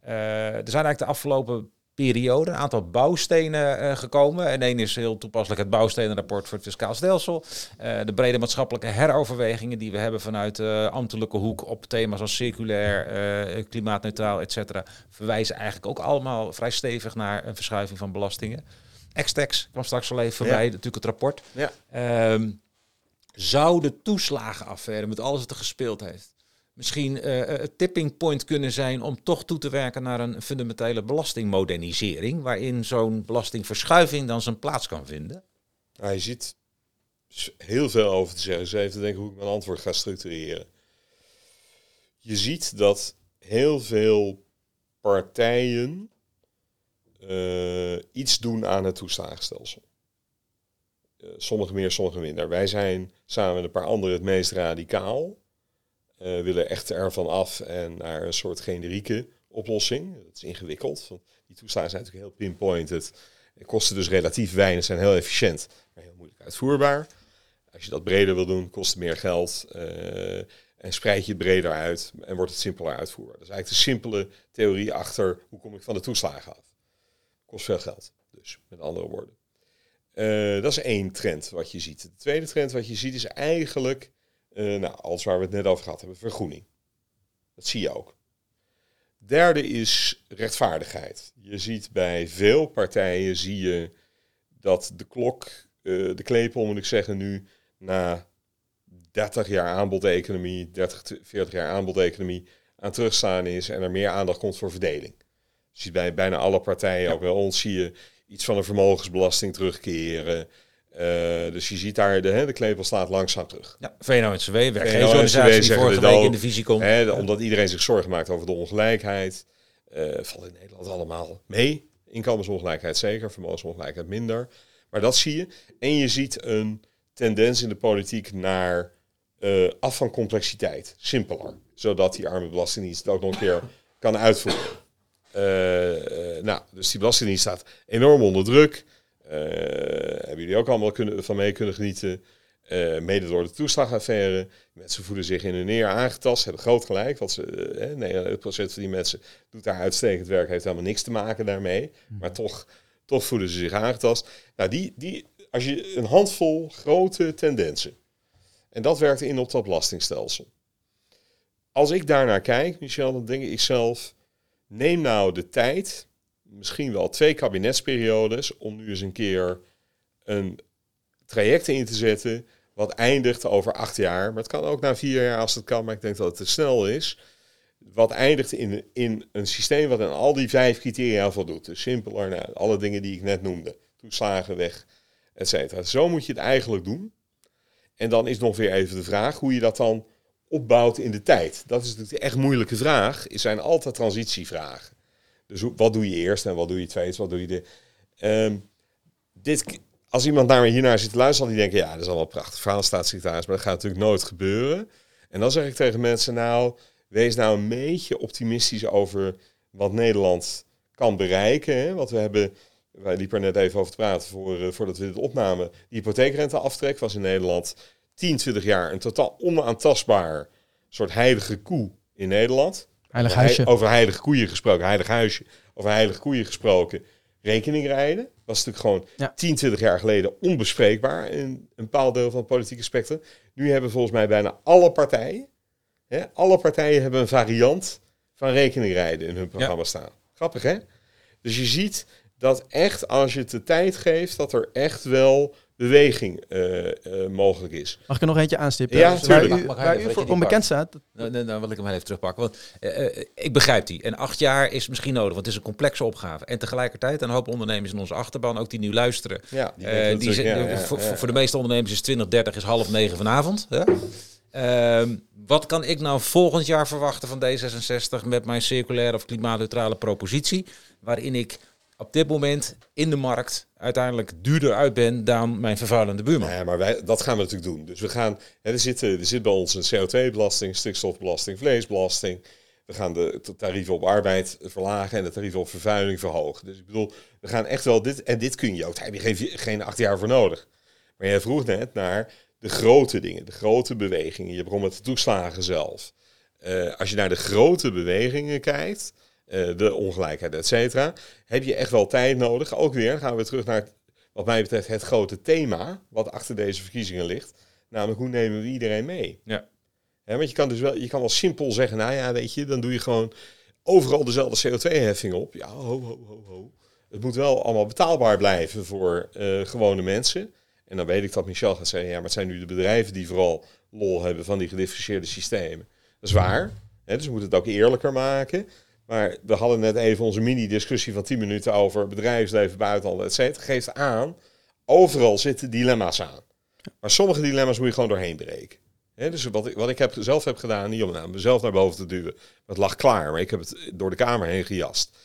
Eh, er zijn eigenlijk de afgelopen periode een aantal bouwstenen eh, gekomen. En één is heel toepasselijk het bouwstenenrapport voor het fiscaal stelsel. Eh, de brede maatschappelijke heroverwegingen die we hebben vanuit de ambtelijke hoek op thema's als circulair, eh, klimaatneutraal, et cetera, verwijzen eigenlijk ook allemaal vrij stevig naar een verschuiving van belastingen. Extex kwam straks al even voorbij, Ja. natuurlijk het rapport. Ja. Ehm, zou de toeslagenaffaire met alles wat er gespeeld heeft, misschien eh, een tipping point kunnen zijn om toch toe te werken naar een fundamentele belastingmodernisering, waarin zo'n belastingverschuiving dan zijn plaats kan vinden? Nou, je ziet heel veel over te zeggen. Dus even te denken hoe ik mijn antwoord ga structureren. Je ziet dat heel veel partijen eh, iets doen aan het toeslagenstelsel. Eh, sommige meer, sommige minder. Wij zijn samen met een paar anderen het meest radicaal. Eh willen echt ervan af en naar een soort generieke oplossing. Dat is ingewikkeld. Die toeslagen zijn natuurlijk heel pinpointed. En kosten dus relatief weinig, zijn heel efficiënt, maar heel moeilijk uitvoerbaar. Als je dat breder wil doen, kost het meer geld. eh, en spreid je het breder uit en wordt het simpeler uitvoerbaar. Dat is eigenlijk de simpele theorie achter hoe kom ik van de toeslagen af. Kost veel geld, dus met andere woorden. Eh, dat is één trend wat je ziet. De tweede trend wat je ziet is eigenlijk, eh, nou, alles waar we het net over gehad hebben, vergroening. Dat zie je ook. Derde is rechtvaardigheid. Je ziet bij veel partijen zie je dat de klok, eh, de klepel moet ik zeggen nu, na 30 jaar aanbodeconomie, 30, 40 jaar aanbodeconomie aan terugstaan is en er meer aandacht komt voor verdeling. Je ziet bij bijna alle partijen, ook bij ons, zie je iets van een vermogensbelasting terugkeren. Eh, dus je ziet daar, de, hè, de klepel slaat langzaam terug. Ja, VNO-NCW, werkgeversorganisatie die vorige we week in de visie komt. Hè, omdat iedereen zich zorgen maakt over de ongelijkheid. eh, valt in Nederland allemaal mee. Inkomensongelijkheid zeker, vermogensongelijkheid minder. Maar dat zie je. En je ziet een tendens in de politiek naar eh, af van complexiteit. Simpeler. Zodat die arme belastingdienst het ook nog een keer kan uitvoeren. Nou, dus die belastingdienst staat enorm onder druk. Eh, hebben jullie ook allemaal kunnen, van mee kunnen genieten. Eh, mede door de toeslagaffaire. Mensen voelen zich in hun eer aangetast, hebben groot gelijk. Want ze, eh, 99% van die mensen doet daar uitstekend werk, heeft helemaal niks te maken daarmee. Maar toch, toch voelen ze zich aangetast. Nou, die, die, als je een handvol grote tendensen. En dat werkt in op dat belastingstelsel. Als ik daarnaar kijk, Michel, dan denk ik zelf, neem nou de tijd, misschien wel twee kabinetsperiodes, om nu eens een keer een traject in te zetten wat eindigt over acht jaar. Maar het kan ook na vier jaar als het kan, maar ik denk dat het te snel is. Wat eindigt in, in een systeem wat aan al die vijf criteria voldoet. Dus simpeler, nou, alle dingen die ik net noemde. Toeslagen weg, et. Zo moet je het eigenlijk doen. En dan is nog weer even de vraag hoe je dat dan opbouwt in de tijd. Dat is natuurlijk de echt moeilijke vraag. Het zijn altijd transitievragen. Dus wat doe je eerst en wat doe je tweede, wat doe je de... Ehm, dit, als iemand naar me hiernaar zit te luisteren, die denken, ja, dat is allemaal prachtig verhaal, staatssecretaris, maar dat gaat natuurlijk nooit gebeuren. En dan zeg ik tegen mensen, nou, wees nou een beetje optimistisch over wat Nederland kan bereiken. Hè? Want we hebben, wij liepen er net even over te praten voor, uh, voordat we dit opnamen. Die hypotheekrenteaftrek was in Nederland 10, 20 jaar een totaal onaantastbaar soort heilige koe in Nederland. Heilig huisje. Over heilige koeien gesproken, heilig huisje. Over heilige koeien gesproken. Rekening rijden. Was natuurlijk gewoon Ja. 10, 20 jaar geleden onbespreekbaar in een bepaald deel van het politieke spectrum. Nu hebben volgens mij bijna alle partijen, hè, alle partijen hebben een variant van rekening rijden in hun programma staan. Grappig hè? Dus je ziet dat echt als je het de tijd geeft, dat er echt wel beweging eh, eh, mogelijk is. Mag ik er nog eentje aanstippen? Ja, waar. Mag- u, mag waar voor onbekend staat. Nou, nou, nou wil ik hem heel even terugpakken. Want eh, ik begrijp die. En acht jaar is misschien nodig, want het is een complexe opgave. En tegelijkertijd een hoop ondernemers in onze achterban, ook die nu luisteren. Ja, die eh, die natuurlijk, ze- ja, ja, voor, ja. voor de meeste ondernemers is 2030 is half negen vanavond. Hè? Ehm, wat kan ik nou volgend jaar verwachten van D66 met mijn circulaire of klimaatneutrale propositie? Waarin ik op dit moment in de markt uiteindelijk duurder uit ben dan mijn vervuilende buurman. Ja, maar wij, dat gaan we natuurlijk doen. Dus we gaan, er, zit, er zit bij ons een CO2-belasting, stikstofbelasting, vleesbelasting. We gaan de tarieven op arbeid verlagen en de tarieven op vervuiling verhogen. Dus ik bedoel, we gaan echt wel dit, en dit kun je ook, daar heb je geen, geen acht jaar voor nodig. Maar jij vroeg net naar de grote dingen, de grote bewegingen. Je begon met de toeslagen zelf. Eh, als je naar de grote bewegingen kijkt, de ongelijkheid, et cetera, heb je echt wel tijd nodig. Ook weer, gaan we terug naar, het- wat mij betreft, het grote thema wat achter deze verkiezingen ligt. Namelijk, hoe nemen we iedereen mee? Ja. Want je kan dus wel, je kan wel simpel zeggen, nou ja, weet je, dan doe je gewoon overal dezelfde CO2-heffing op. Ja, ho, ho, ho, ho. Het moet wel allemaal betaalbaar blijven voor eh, gewone mensen. En dan weet ik dat Michel gaat zeggen, ja, maar het zijn nu de bedrijven die vooral lol hebben van die gedifferentieerde systemen. Dat is waar. Hè, dus we moeten het ook eerlijker maken. Maar we hadden net even onze mini-discussie van 10 minuten over bedrijfsleven, buitenhandel, et cetera. Geeft aan, overal zitten dilemma's aan. Maar sommige dilemma's moet je gewoon doorheen breken. Dus wat ik, wat ik heb, zelf heb gedaan, niet om nou, mezelf naar boven te duwen. Het lag klaar, maar ik heb het door de Kamer heen gejast.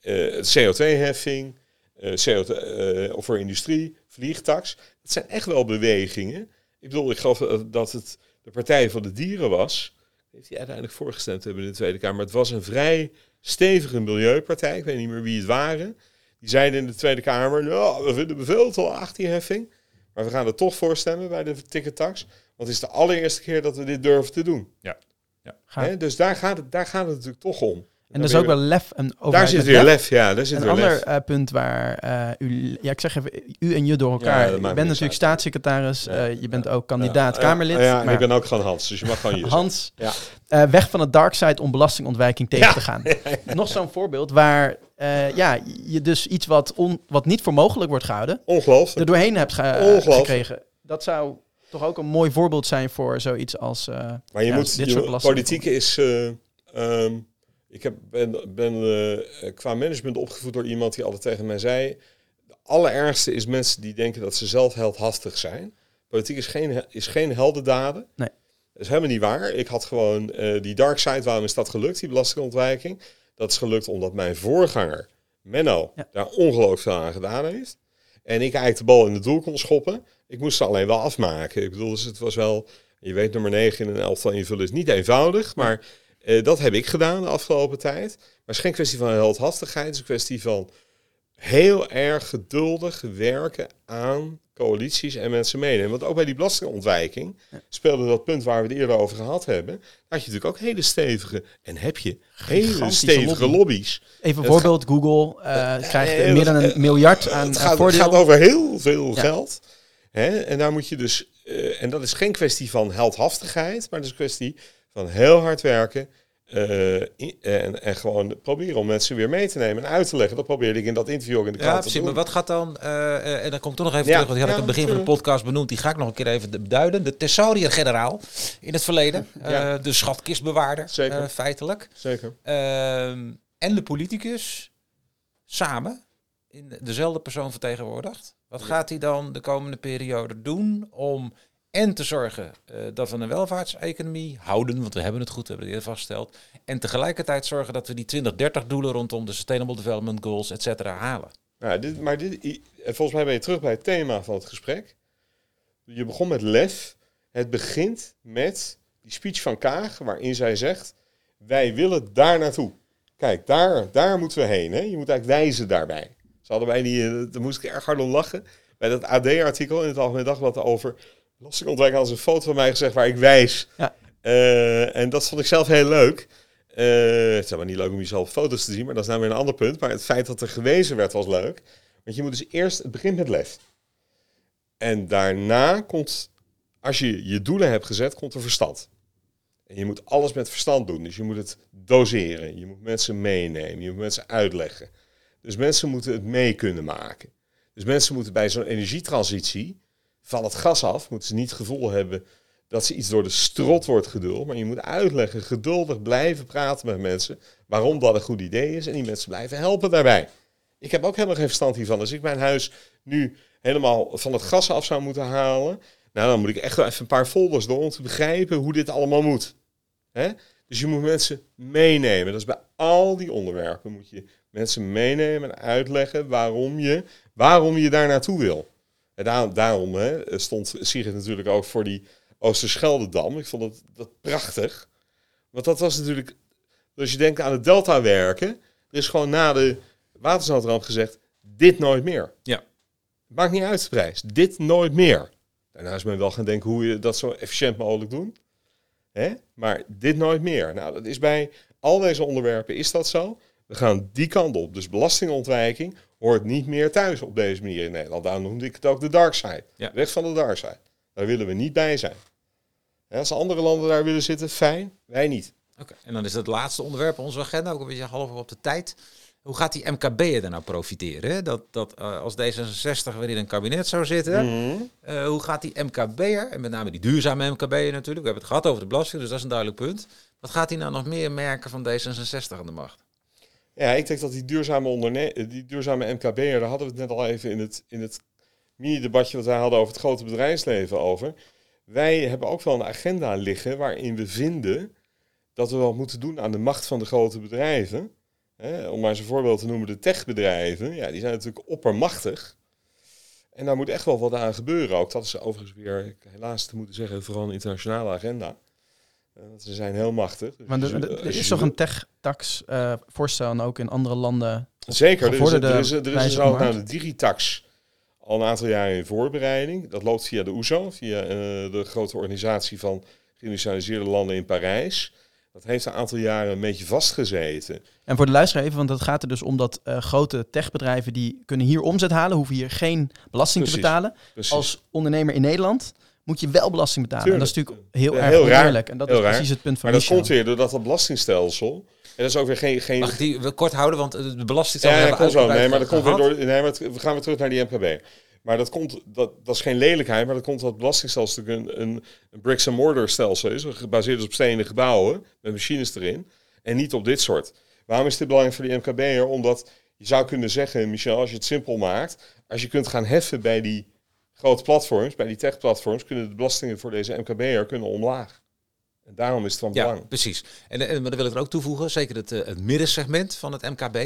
Eh, het CO2-heffing, eh CO2, eh, of voor industrie, vliegtax. Dat zijn echt wel bewegingen. Ik bedoel, ik geloof dat het de Partij van de Dieren was. Heeft hij uiteindelijk voorgestemd hebben in de Tweede Kamer. Het was een vrij stevige milieupartij. Ik weet niet meer wie het waren. Die zeiden in de Tweede Kamer, nou, we vinden veel te laag die heffing. Maar we gaan er toch voor stemmen bij de tickettax. Want het is de allereerste keer dat we dit durven te doen. Ga. Hè? Dus daar gaat, het, daar gaat het natuurlijk toch om. En er is ook wel lef en Daar zit weer lef. lef, ja. Daar zit Een weer ander lef. eh, punt waar eh, u, ja, ik zeg even, u en je door Ja, elkaar. dat je bent natuurlijk uit. staatssecretaris, Ja. eh, je bent ook kandidaat Ja, Kamerlid. Ja, ja, maar ik ben ook gewoon Hans, dus je mag gewoon je Hans, Ja. weg van het dark side om belastingontwijking tegen Ja. te gaan. Nog zo'n voorbeeld waar ja, je dus iets wat, on, wat niet voor mogelijk wordt gehouden, er doorheen hebt ge- gekregen. Dat zou toch ook een mooi voorbeeld zijn voor zoiets als eh, Maar je ja, moet, dit soort politiek is, eh, ehm, ik heb, ben, ben eh, qua management opgevoed door iemand die altijd tegen mij zei, de allerergste is mensen die denken dat ze zelf heldhaftig zijn. Politiek is geen, is geen heldendaden. Nee. Dat is helemaal niet waar. Ik had gewoon eh, die dark side, waarom is dat gelukt, die belastingontwijking? Dat is gelukt omdat mijn voorganger, Menno, Ja. daar ongelooflijk veel aan gedaan heeft. En ik eigenlijk de bal in het doel kon schoppen. Ik moest ze alleen wel afmaken. Ik bedoel, dus het was wel... Je weet, nummer 9 in een elftal invullen is niet eenvoudig. Maar eh, dat heb ik gedaan de afgelopen tijd. Maar het is geen kwestie van heldhaftigheid. Het is een kwestie van heel erg geduldig werken aan coalities en mensen meenemen. Want ook bij die belastingontwijking speelde dat punt waar we het eerder over gehad hebben. Had je natuurlijk ook hele stevige, en heb je hele stevige lobby. lobby's. Even een voorbeeld, Google eh, krijgt eh, meer dan een miljard aan het, gaat, het gaat over heel veel Ja. geld. Hè? En daar moet je dus, en dat is geen kwestie van heldhaftigheid, maar het is een kwestie van heel hard werken. eh, en, en gewoon proberen om mensen weer mee te nemen en uit te leggen. Dat probeerde ik in dat interview ook in de krant Ja, te precies. doen. Maar wat gaat dan, eh, eh, en dan kom ik toch nog even Ja, terug, want die had ik aan het begin van de podcast benoemd. Die ga ik nog een keer even beduiden. De thesaurier-generaal in het verleden. De schatkistbewaarder, Zeker. feitelijk. Zeker. Ehm, en de politicus samen in dezelfde persoon vertegenwoordigd. Wat gaat hij dan de komende periode doen om en te zorgen eh, dat we een welvaartseconomie houden, want we hebben het goed, we hebben het eerder vastgesteld, en tegelijkertijd zorgen dat we die 2030 doelen rondom de Sustainable Development Goals, et cetera, halen. Nou, dit, maar dit, volgens mij ben je terug bij het thema van het gesprek. Je begon met lef. Het begint met die speech van Kaag, waarin zij zegt: wij willen daar naartoe. Kijk, daar, daar moeten we heen. Hè? Je moet eigenlijk wijzen daarbij. Ze hadden wij die, uh, daar moest ik erg hard om lachen. Bij dat AD-artikel in het Algemeen Dagblad over belastingontwijking hadden ze een foto van mij gezegd waar ik wijs. Ja. Uh, en dat vond ik zelf heel leuk. Uh, het is maar niet leuk om jezelf foto's te zien, maar dat is nou weer een ander punt. Maar het feit dat er gewezen werd was leuk. Want je moet dus eerst, het begint met lef. En daarna komt, als je je doelen hebt gezet, komt er verstand. En je moet alles met verstand doen. Dus je moet het doseren. Je moet mensen meenemen. Je moet mensen uitleggen. Dus mensen moeten het mee kunnen maken. Dus mensen moeten bij zo'n energietransitie van het gas af, moeten ze niet het gevoel hebben dat ze iets door de strot wordt geduld. Maar je moet uitleggen, geduldig blijven praten met mensen waarom dat een goed idee is. En die mensen blijven helpen daarbij. Ik heb ook helemaal geen verstand hiervan. Als ik mijn huis nu helemaal van het gas af zou moeten halen, nou dan moet ik echt wel even een paar folders door om te begrijpen hoe dit allemaal moet. Dus je moet mensen meenemen. Dat is bij al die onderwerpen moet je mensen meenemen en uitleggen waarom je, waarom je daar naartoe wil. En daarom, daarom hè, stond Sigrid natuurlijk ook voor die Oosterscheldedam. Ik vond dat, dat prachtig. Want dat was natuurlijk, als je denkt aan het delta werken, er is gewoon na de watersnoodramp gezegd, dit nooit meer. Ja. Maakt niet uit de prijs, dit nooit meer. Daarna is men wel gaan denken hoe je dat zo efficiënt mogelijk doet. Hè? Maar dit nooit meer. Nou, dat is bij al deze onderwerpen is dat zo. We gaan die kant op. Dus belastingontwijking hoort niet meer thuis op deze manier in Nederland. Daarom noemde ik het ook de dark side. Ja. Weg van de dark side. Daar willen we niet bij zijn. Ja, als andere landen daar willen zitten, fijn. Wij niet. Oké, en dan is het laatste onderwerp op onze agenda, ook een beetje half op de tijd. Hoe gaat die MKB'er er nou profiteren? Dat, dat eh, als D66 weer in een kabinet zou zitten, Mhm. eh, hoe gaat die MKB'er, en met name die duurzame MKB'er natuurlijk, we hebben het gehad over de belasting, dus dat is een duidelijk punt. Wat gaat hij nou nog meer merken van D66 aan de macht? Ja, ik denk dat die duurzame, onderne die duurzame MKB'er, daar hadden we het net al even in het, in het mini-debatje wat wij hadden over het grote bedrijfsleven over. Wij hebben ook wel een agenda liggen waarin we vinden dat we wel moeten doen aan de macht van de grote bedrijven. Om maar eens een voorbeeld te noemen, de techbedrijven, ja, die zijn natuurlijk oppermachtig. En daar moet echt wel wat aan gebeuren ook. Dat is overigens weer, helaas te moeten zeggen, vooral een internationale agenda. Eh, ze zijn heel machtig. Dus Maar er, is toch een tech-tax eh, voorstel en ook in andere landen. Zeker, er is, er is, er is de digitax al een aantal jaar in voorbereiding. Dat loopt via de OESO, via eh, de grote organisatie van geïndustrialiseerde landen in Parijs. Dat heeft een aantal jaren een beetje vastgezeten. En voor de luisteraar even, want het gaat er dus om dat eh, grote techbedrijven die kunnen hier omzet halen, hoeven hier geen belasting Precies. te betalen. Precies. Als ondernemer in Nederland moet je wel belasting betalen. En dat is Tuurlijk. natuurlijk heel Ja, erg heel. En dat Heel is raar. precies het punt van maar dat Michel. komt weer doordat dat belastingstelsel... En dat is ook weer geen... geen Mag ik die we kort houden, want eh, de belasting ja, dat komt zo. Nee, maar dat komt weer door... Nee, maar het- we gaan weer terug naar die MKB. Maar dat, komt, dat, dat is geen lelijkheid, maar dat komt omdat het belastingstelsel natuurlijk een, een, een bricks and mortar stelsel is, gebaseerd is op stenen gebouwen met machines erin en niet op dit soort. Waarom is dit belangrijk voor die MKB'er? Omdat je zou kunnen zeggen, Michel, als je het simpel maakt, als je kunt gaan heffen bij die grote platforms, bij die tech-platforms, kunnen de belastingen voor deze MKB'er kunnen omlaag. En daarom is het van Ja, belang. precies. En, en maar dan wil ik er ook toevoegen, zeker het, eh, het middensegment van het MKB.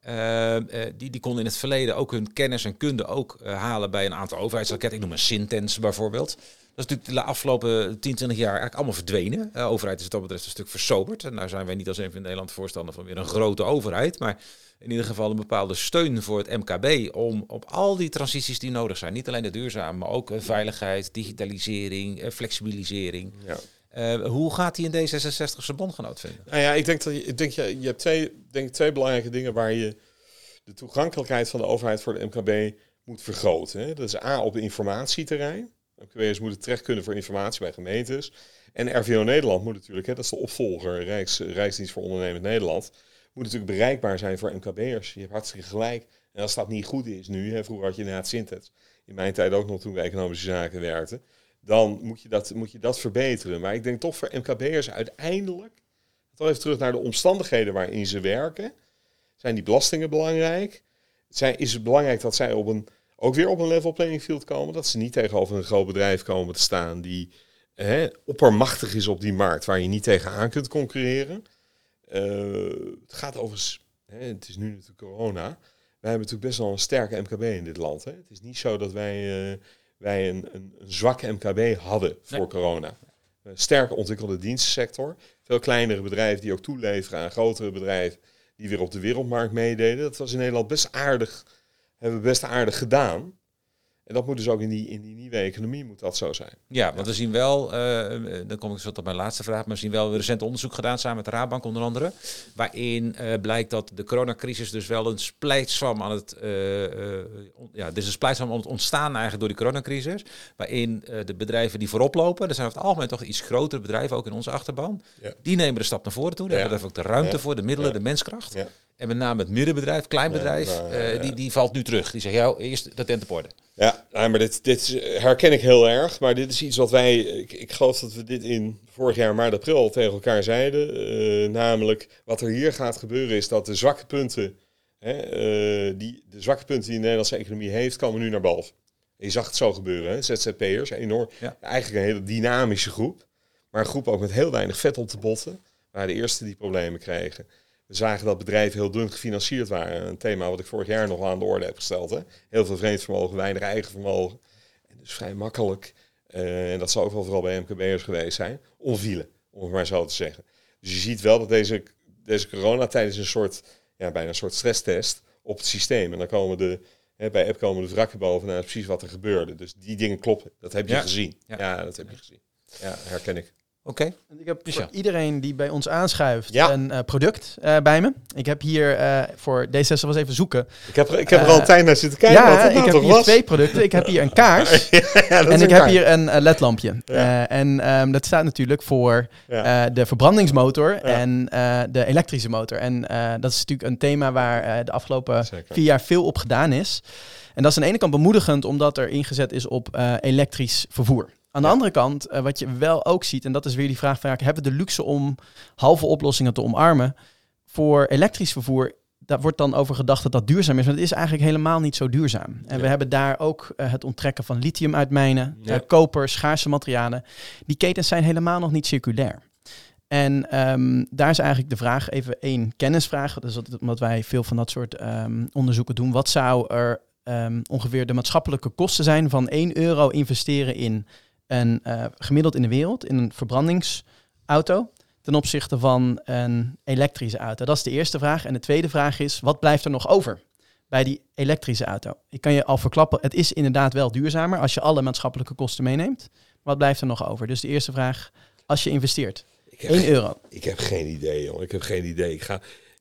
eh, eh, die, die konden in het verleden ook hun kennis en kunde ook eh, halen bij een aantal overheidsraketten. Ik noem een Sintens bijvoorbeeld. Dat is natuurlijk de afgelopen 10, 20 jaar eigenlijk allemaal verdwenen. De overheid is wat dat betreft een stuk versoberd. En nou zijn wij niet als een van Nederland voorstander van weer een grote overheid. Maar in ieder geval een bepaalde steun voor het MKB om op al die transities die nodig zijn. Niet alleen de duurzame, maar ook eh, veiligheid, digitalisering, eh, flexibilisering. Ja. Eh, hoe gaat hij in D66 zijn bondgenoot vinden? Nou ja, ik denk dat je, ik denk, je, je hebt twee, denk twee belangrijke dingen waar je de toegankelijkheid van de overheid voor de MKB moet vergroten. Hè. Dat is A op informatieterrein. MKB'ers moeten terecht kunnen voor informatie bij gemeentes. En RVO Nederland moet natuurlijk, hè, dat is de opvolger Rijks, Rijksdienst voor Ondernemend Nederland, moet natuurlijk bereikbaar zijn voor MKB'ers. Je hebt hartstikke gelijk. En als dat niet goed is nu, hè, vroeger had je inderdaad Sintets, in mijn tijd ook nog toen we economische zaken werkten, dan moet je dat, moet je dat verbeteren. Maar ik denk toch voor MKB'ers uiteindelijk, toch even terug naar de omstandigheden waarin ze werken, zijn die belastingen belangrijk? Zijn, is het belangrijk dat zij op een, ook weer op een level playing field komen? Dat ze niet tegenover een groot bedrijf komen te staan die hè, oppermachtig is op die markt, waar je niet tegenaan kunt concurreren. Eh, het gaat overigens, hè, het is nu natuurlijk corona. Wij hebben natuurlijk best wel een sterke MKB in dit land. Hè. Het is niet zo dat wij, eh, wij een, een, een zwak MKB hadden voor Nee. corona. Een sterk ontwikkelde dienstensector. Veel kleinere bedrijven die ook toeleveren aan grotere bedrijven die weer op de wereldmarkt meededen. Dat was in Nederland best aardig, hebben we best aardig gedaan. En dat moet dus ook in die, in die nieuwe economie moet dat zo zijn. Ja, want we zien wel, uh, dan kom ik zo tot mijn laatste vraag, maar we zien wel recent onderzoek gedaan samen met de Raadbank onder andere, waarin uh, blijkt dat de coronacrisis dus wel een splijtswam aan het, uh, ja, er is een splijtswam aan het ontstaan eigenlijk door die coronacrisis, waarin de bedrijven die voorop lopen, dat zijn over het algemeen toch iets grotere bedrijven, ook in onze achterban, ja. die nemen de stap naar voren toe, daar ja. hebben we ook de ruimte voor, de middelen, de menskracht. En met name het middenbedrijf, kleinbedrijf, die, die valt nu terug. Die zegt, ja, eerst op orde. Ja, maar dit, dit herken ik heel erg. Maar dit is iets wat wij, ik, ik geloof dat we dit in vorig jaar maart, april tegen elkaar zeiden. Uh, namelijk, wat er hier gaat gebeuren is dat de zwakke punten, hè, uh, die, de zwakke punten die de Nederlandse economie heeft, komen nu naar boven. je zag het zo gebeuren, hè? ZZP'ers, enorm, ja. eigenlijk een hele dynamische groep. Maar een groep ook met heel weinig vet op de botten, waar de eerste die problemen kregen. We zagen dat bedrijven heel dun gefinancierd waren. Een thema wat ik vorig jaar nog aan de orde heb gesteld. Hè? Heel veel vreemd vermogen, weinig eigen vermogen. En dus vrij makkelijk, uh, en dat zal ook wel vooral bij MKB'ers geweest zijn, onvielen, om het maar zo te zeggen. Dus je ziet wel dat deze, deze coronatijd is een soort, ja, bijna een soort stresstest op het systeem. En dan komen de, hè, bij app komen de wrakken bovenaan precies wat er gebeurde. Dus die dingen kloppen. Dat heb je gezien. Ja. ja, dat heb je gezien. Ja, herken ik. Oké. Okay. Ik heb voor iedereen die bij ons aanschuift een uh, product uh, bij me. Ik heb hier uh, voor D66 was even zoeken. Ik heb, ik heb er al een tijd naar zitten kijken. Ja, ik heb hier was. twee producten. Ik heb hier een kaars ja, en ik heb hier een ledlampje. Ja. en um, dat staat natuurlijk voor de verbrandingsmotor en de elektrische motor. En dat is natuurlijk een thema waar de afgelopen Zeker. vier jaar veel op gedaan is. En dat is aan de ene kant bemoedigend omdat er ingezet is op elektrisch vervoer. Aan de andere kant, uh, wat je wel ook ziet, en dat is weer die vraag vaak, hebben we de luxe om halve oplossingen te omarmen? Voor elektrisch vervoer, daar wordt dan over gedacht dat dat duurzaam is, maar het is eigenlijk helemaal niet zo duurzaam. En we hebben daar ook uh, het onttrekken van lithium uit mijnen, ja. uh, koper, schaarse materialen. Die ketens zijn helemaal nog niet circulair. En um, daar is eigenlijk de vraag, even één kennisvraag, dus dat, omdat wij veel van dat soort um, onderzoeken doen. Wat zou er um, ongeveer de maatschappelijke kosten zijn van 1 euro investeren in een, uh, gemiddeld in de wereld in een verbrandingsauto ten opzichte van een elektrische auto? Dat is de eerste vraag. En de tweede vraag is, wat blijft er nog over bij die elektrische auto? Ik kan je al verklappen, het is inderdaad wel duurzamer als je alle maatschappelijke kosten meeneemt. Wat blijft er nog over? Dus de eerste vraag, als je investeert, 1 euro. Ik heb geen idee, joh. Ik heb geen idee. Ik ga,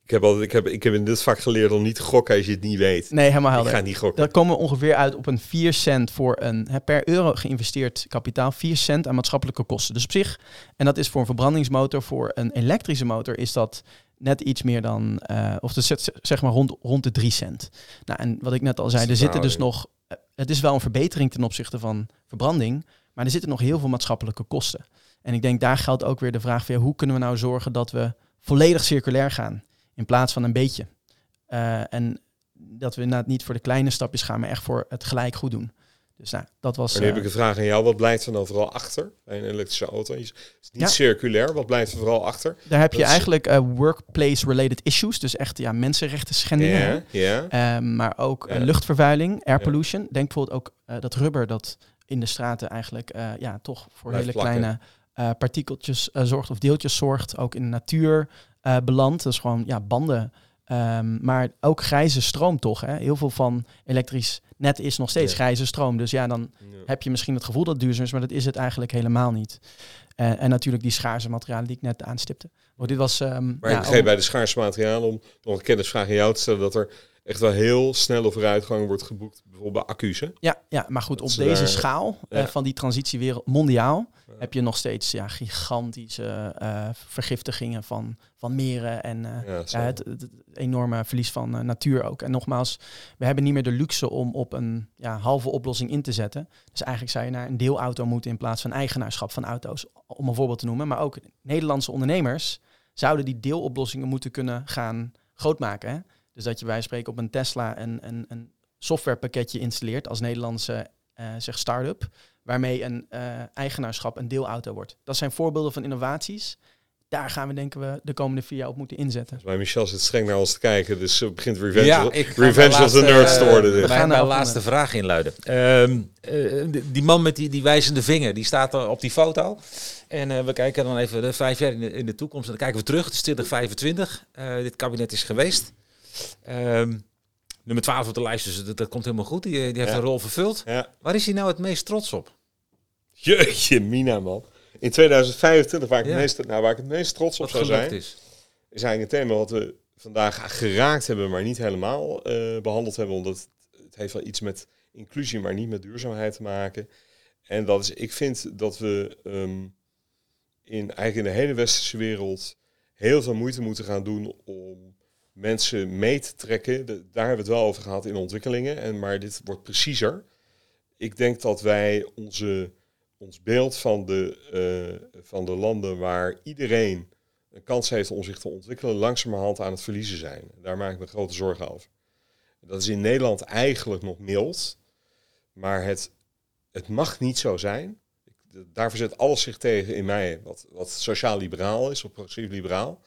ik heb, altijd, ik, heb, ik heb in dit vak geleerd om niet te gokken als je het niet weet. Nee, helemaal helder. Ik ga niet gokken. Daar komen we ongeveer uit op een 4 cent voor een hè, per euro geïnvesteerd kapitaal. 4 cent aan maatschappelijke kosten. Dus op zich, en dat is voor een verbrandingsmotor, voor een elektrische motor is dat net iets meer dan, uh, of de, zeg maar rond, rond de 3 cent. Nou, en wat ik net al zei, er zitten dus nog, uh, het is wel een verbetering ten opzichte van verbranding, maar er zitten nog heel veel maatschappelijke kosten. En ik denk daar geldt ook weer de vraag van ja, hoe kunnen we nou zorgen dat we volledig circulair gaan? In plaats van een beetje. Uh, en dat we inderdaad niet voor de kleine stapjes gaan, maar echt voor het gelijk goed doen. Dus nou, dat was. nu heb ik een vraag aan jou. Wat blijft er dan vooral achter bij een elektrische auto? Het is niet circulair. Wat blijft er vooral achter? Daar heb je eigenlijk uh, workplace-related issues. Dus echt ja, mensenrechten schendingen. Yeah, uh, maar ook luchtvervuiling, air pollution. Denk bijvoorbeeld ook uh, dat rubber dat in de straten eigenlijk ja, toch voor hele kleine partikeltjes zorgt of deeltjes zorgt. Ook in de natuur uh, belandt. Dat is gewoon ja, banden. Um, maar ook grijze stroom toch. Hè? Heel veel van elektrisch net is nog steeds grijze stroom. Dus ja, dan heb je misschien het gevoel dat het duurzaam is, maar dat is het eigenlijk helemaal niet. Uh, en natuurlijk die schaarse materialen die ik net aanstipte. Want dit was, um, maar ja, ik geef bij de schaarse materialen, om nog een kennisvraag aan jou te stellen, dat er echt wel heel snelle vooruitgang wordt geboekt, bijvoorbeeld bij accu's. Hè? Ja, ja, maar goed, op deze schaal uh, van die transitiewereld mondiaal heb je nog steeds ja, gigantische uh, vergiftigingen van, van meren en uh, ja, het, het, enorme verlies van natuur ook. En nogmaals, we hebben niet meer de luxe om op een ja, halve oplossing in te zetten. Dus eigenlijk zou je naar een deelauto moeten in plaats van eigenaarschap van auto's, om een voorbeeld te noemen. Maar ook Nederlandse ondernemers zouden die deeloplossingen moeten kunnen gaan grootmaken. Hè? Dus dat je bij spreken op een Tesla een, een, een softwarepakketje installeert als Nederlandse zeg start-up waarmee een uh, eigenaarschap een deelauto wordt. Dat zijn voorbeelden van innovaties. daar gaan we denken we de komende vier jaar op moeten inzetten. Bij Michel zit streng naar ons te kijken, dus uh, begint Revenge, Ja, of, Revenge of the Nerds te eh, worden. dit. We gaan naar laatste vraag inluiden. Ehm, eh, die- man met die, die wijzende vinger, die staat er op die foto. En eh, we kijken dan even de vijf jaar in de, in de toekomst. En dan kijken we terug. Het is 2025. Eh, dit kabinet is geweest. Ehm, nummer 12 op de lijst, dus dat, dat komt helemaal goed. Die, die heeft Ja. een rol vervuld. Ja. Waar is hij nou het meest trots op? Jeetje, Mina, man. In 2025, waar ik, Ja. het, meest, nou, waar ik het meest trots op zou zijn, is. is eigenlijk een thema wat we vandaag geraakt hebben, maar niet helemaal eh, behandeld hebben. Omdat het heeft wel iets met inclusie, maar niet met duurzaamheid te maken. En dat is, ik vind dat we ehm, in, eigenlijk in de hele westerse wereld heel veel moeite moeten gaan doen om mensen mee te trekken. Daar hebben we het wel over gehad in ontwikkelingen, en, maar dit wordt preciezer. Ik denk dat wij onze, ons beeld van de, eh, van de landen waar iedereen een kans heeft om zich te ontwikkelen, langzamerhand aan het verliezen zijn. Daar maak ik me grote zorgen over. Dat is in Nederland eigenlijk nog mild, maar het, het mag niet zo zijn. Daar verzet alles zich tegen in mij, wat, wat sociaal-liberaal is, of progressief-liberaal.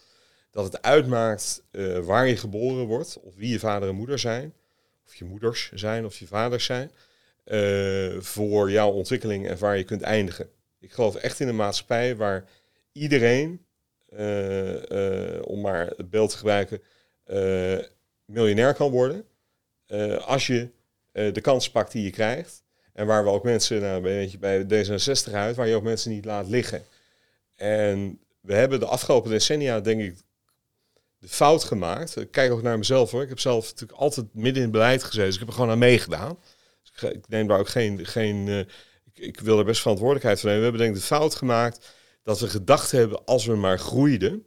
Dat het uitmaakt eh, waar je geboren wordt, of wie je vader en moeder zijn, of je moeders zijn, of je vaders zijn, eh, voor jouw ontwikkeling en waar je kunt eindigen. Ik geloof echt in een maatschappij waar iedereen eh, om maar het beeld te gebruiken, miljonair kan worden. als je de kans pakt die je krijgt. En waar we ook mensen, nou, een beetje bij D66 uit, waar je ook mensen niet laat liggen. En we hebben de afgelopen decennia, denk ik, de fout gemaakt. Ik kijk ook naar mezelf hoor. Ik heb zelf natuurlijk altijd midden in beleid gezeten. Dus ik heb er gewoon aan meegedaan. Dus ik, neem daar ook geen. geen eh, ik, ik wil er best verantwoordelijkheid voor nemen. We hebben denk ik de fout gemaakt dat we gedacht hebben als we maar groeiden,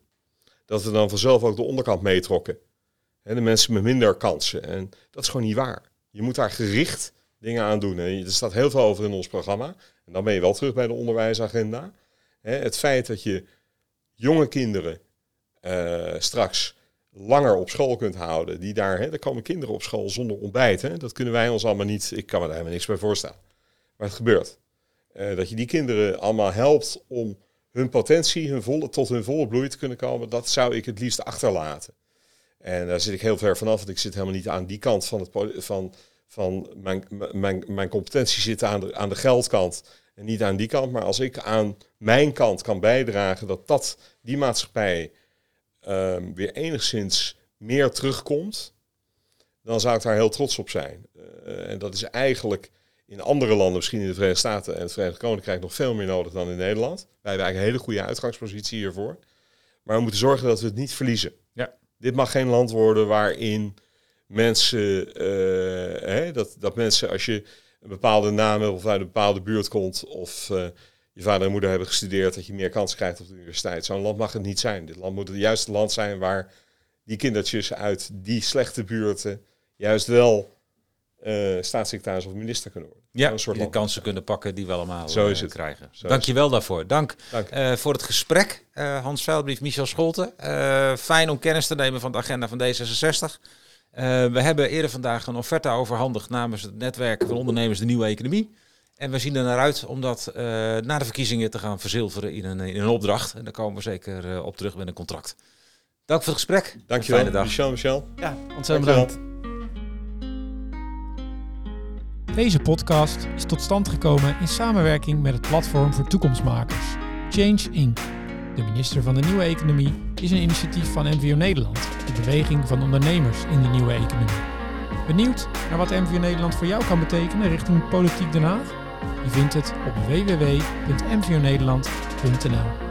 dat we dan vanzelf ook de onderkant meetrokken. De mensen met minder kansen. En dat is gewoon niet waar. Je moet daar gericht dingen aan doen. En er staat heel veel over in ons programma. En dan ben je wel terug bij de onderwijsagenda. Het feit dat je jonge kinderen eh, straks langer op school kunt houden. Die daar, hè, er komen kinderen op school zonder ontbijt. Hè, dat kunnen wij ons allemaal niet, ik kan me daar helemaal niks bij voorstellen. Maar het gebeurt. Eh, dat je die kinderen allemaal helpt om hun potentie hun volle, tot hun volle bloei te kunnen komen, dat zou ik het liefst achterlaten. En daar zit ik heel ver vanaf, want ik zit helemaal niet aan die kant van, het, van, van mijn, mijn, mijn competentie zit aan de, aan de geldkant en niet aan die kant. Maar als ik aan mijn kant kan bijdragen dat, dat die maatschappij ehm, weer enigszins meer terugkomt, dan zou ik daar heel trots op zijn. Eh, en dat is eigenlijk in andere landen, misschien in de Verenigde Staten en het Verenigd Koninkrijk, nog veel meer nodig dan in Nederland. Wij hebben eigenlijk een hele goede uitgangspositie hiervoor. Maar we moeten zorgen dat we het niet verliezen. Ja. Dit mag geen land worden waarin mensen, eh, hè, dat, dat mensen als je een bepaalde naam hebt of uit een bepaalde buurt komt of eh, je vader en moeder hebben gestudeerd, dat je meer kans krijgt op de universiteit. Zo'n land mag het niet zijn. Dit land moet het juiste land zijn waar die kindertjes uit die slechte buurten juist wel eh, staatssecretaris of minister kunnen worden. Ja, Een soort die kansen kunnen pakken die we allemaal Zo eh, is het. krijgen. Zo Dank is je wel daarvoor. Dank Dank. eh, voor het gesprek. Hans Veilbrief, Michel Scholten. Fijn om kennis te nemen van de agenda van D66. Eh, we hebben eerder vandaag een offerte overhandigd namens het netwerk van ondernemers de nieuwe economie. En we zien er naar uit om dat eh, na de verkiezingen te gaan verzilveren in een, in een opdracht. En daar komen we zeker eh, op terug met een contract. Dank voor het gesprek. Dankjewel, Fijne dag. Michel, Michel. Ja, ontzettend bedankt. Deze podcast is tot stand gekomen in samenwerking met het Platform voor Toekomstmakers, Change Inc. De minister van de Nieuwe Economie is een initiatief van MVO Nederland, de beweging van ondernemers in de nieuwe economie. Benieuwd naar wat MVO Nederland voor jou kan betekenen richting Politiek Den Haag? Je vindt het op www.mvonederland.nl.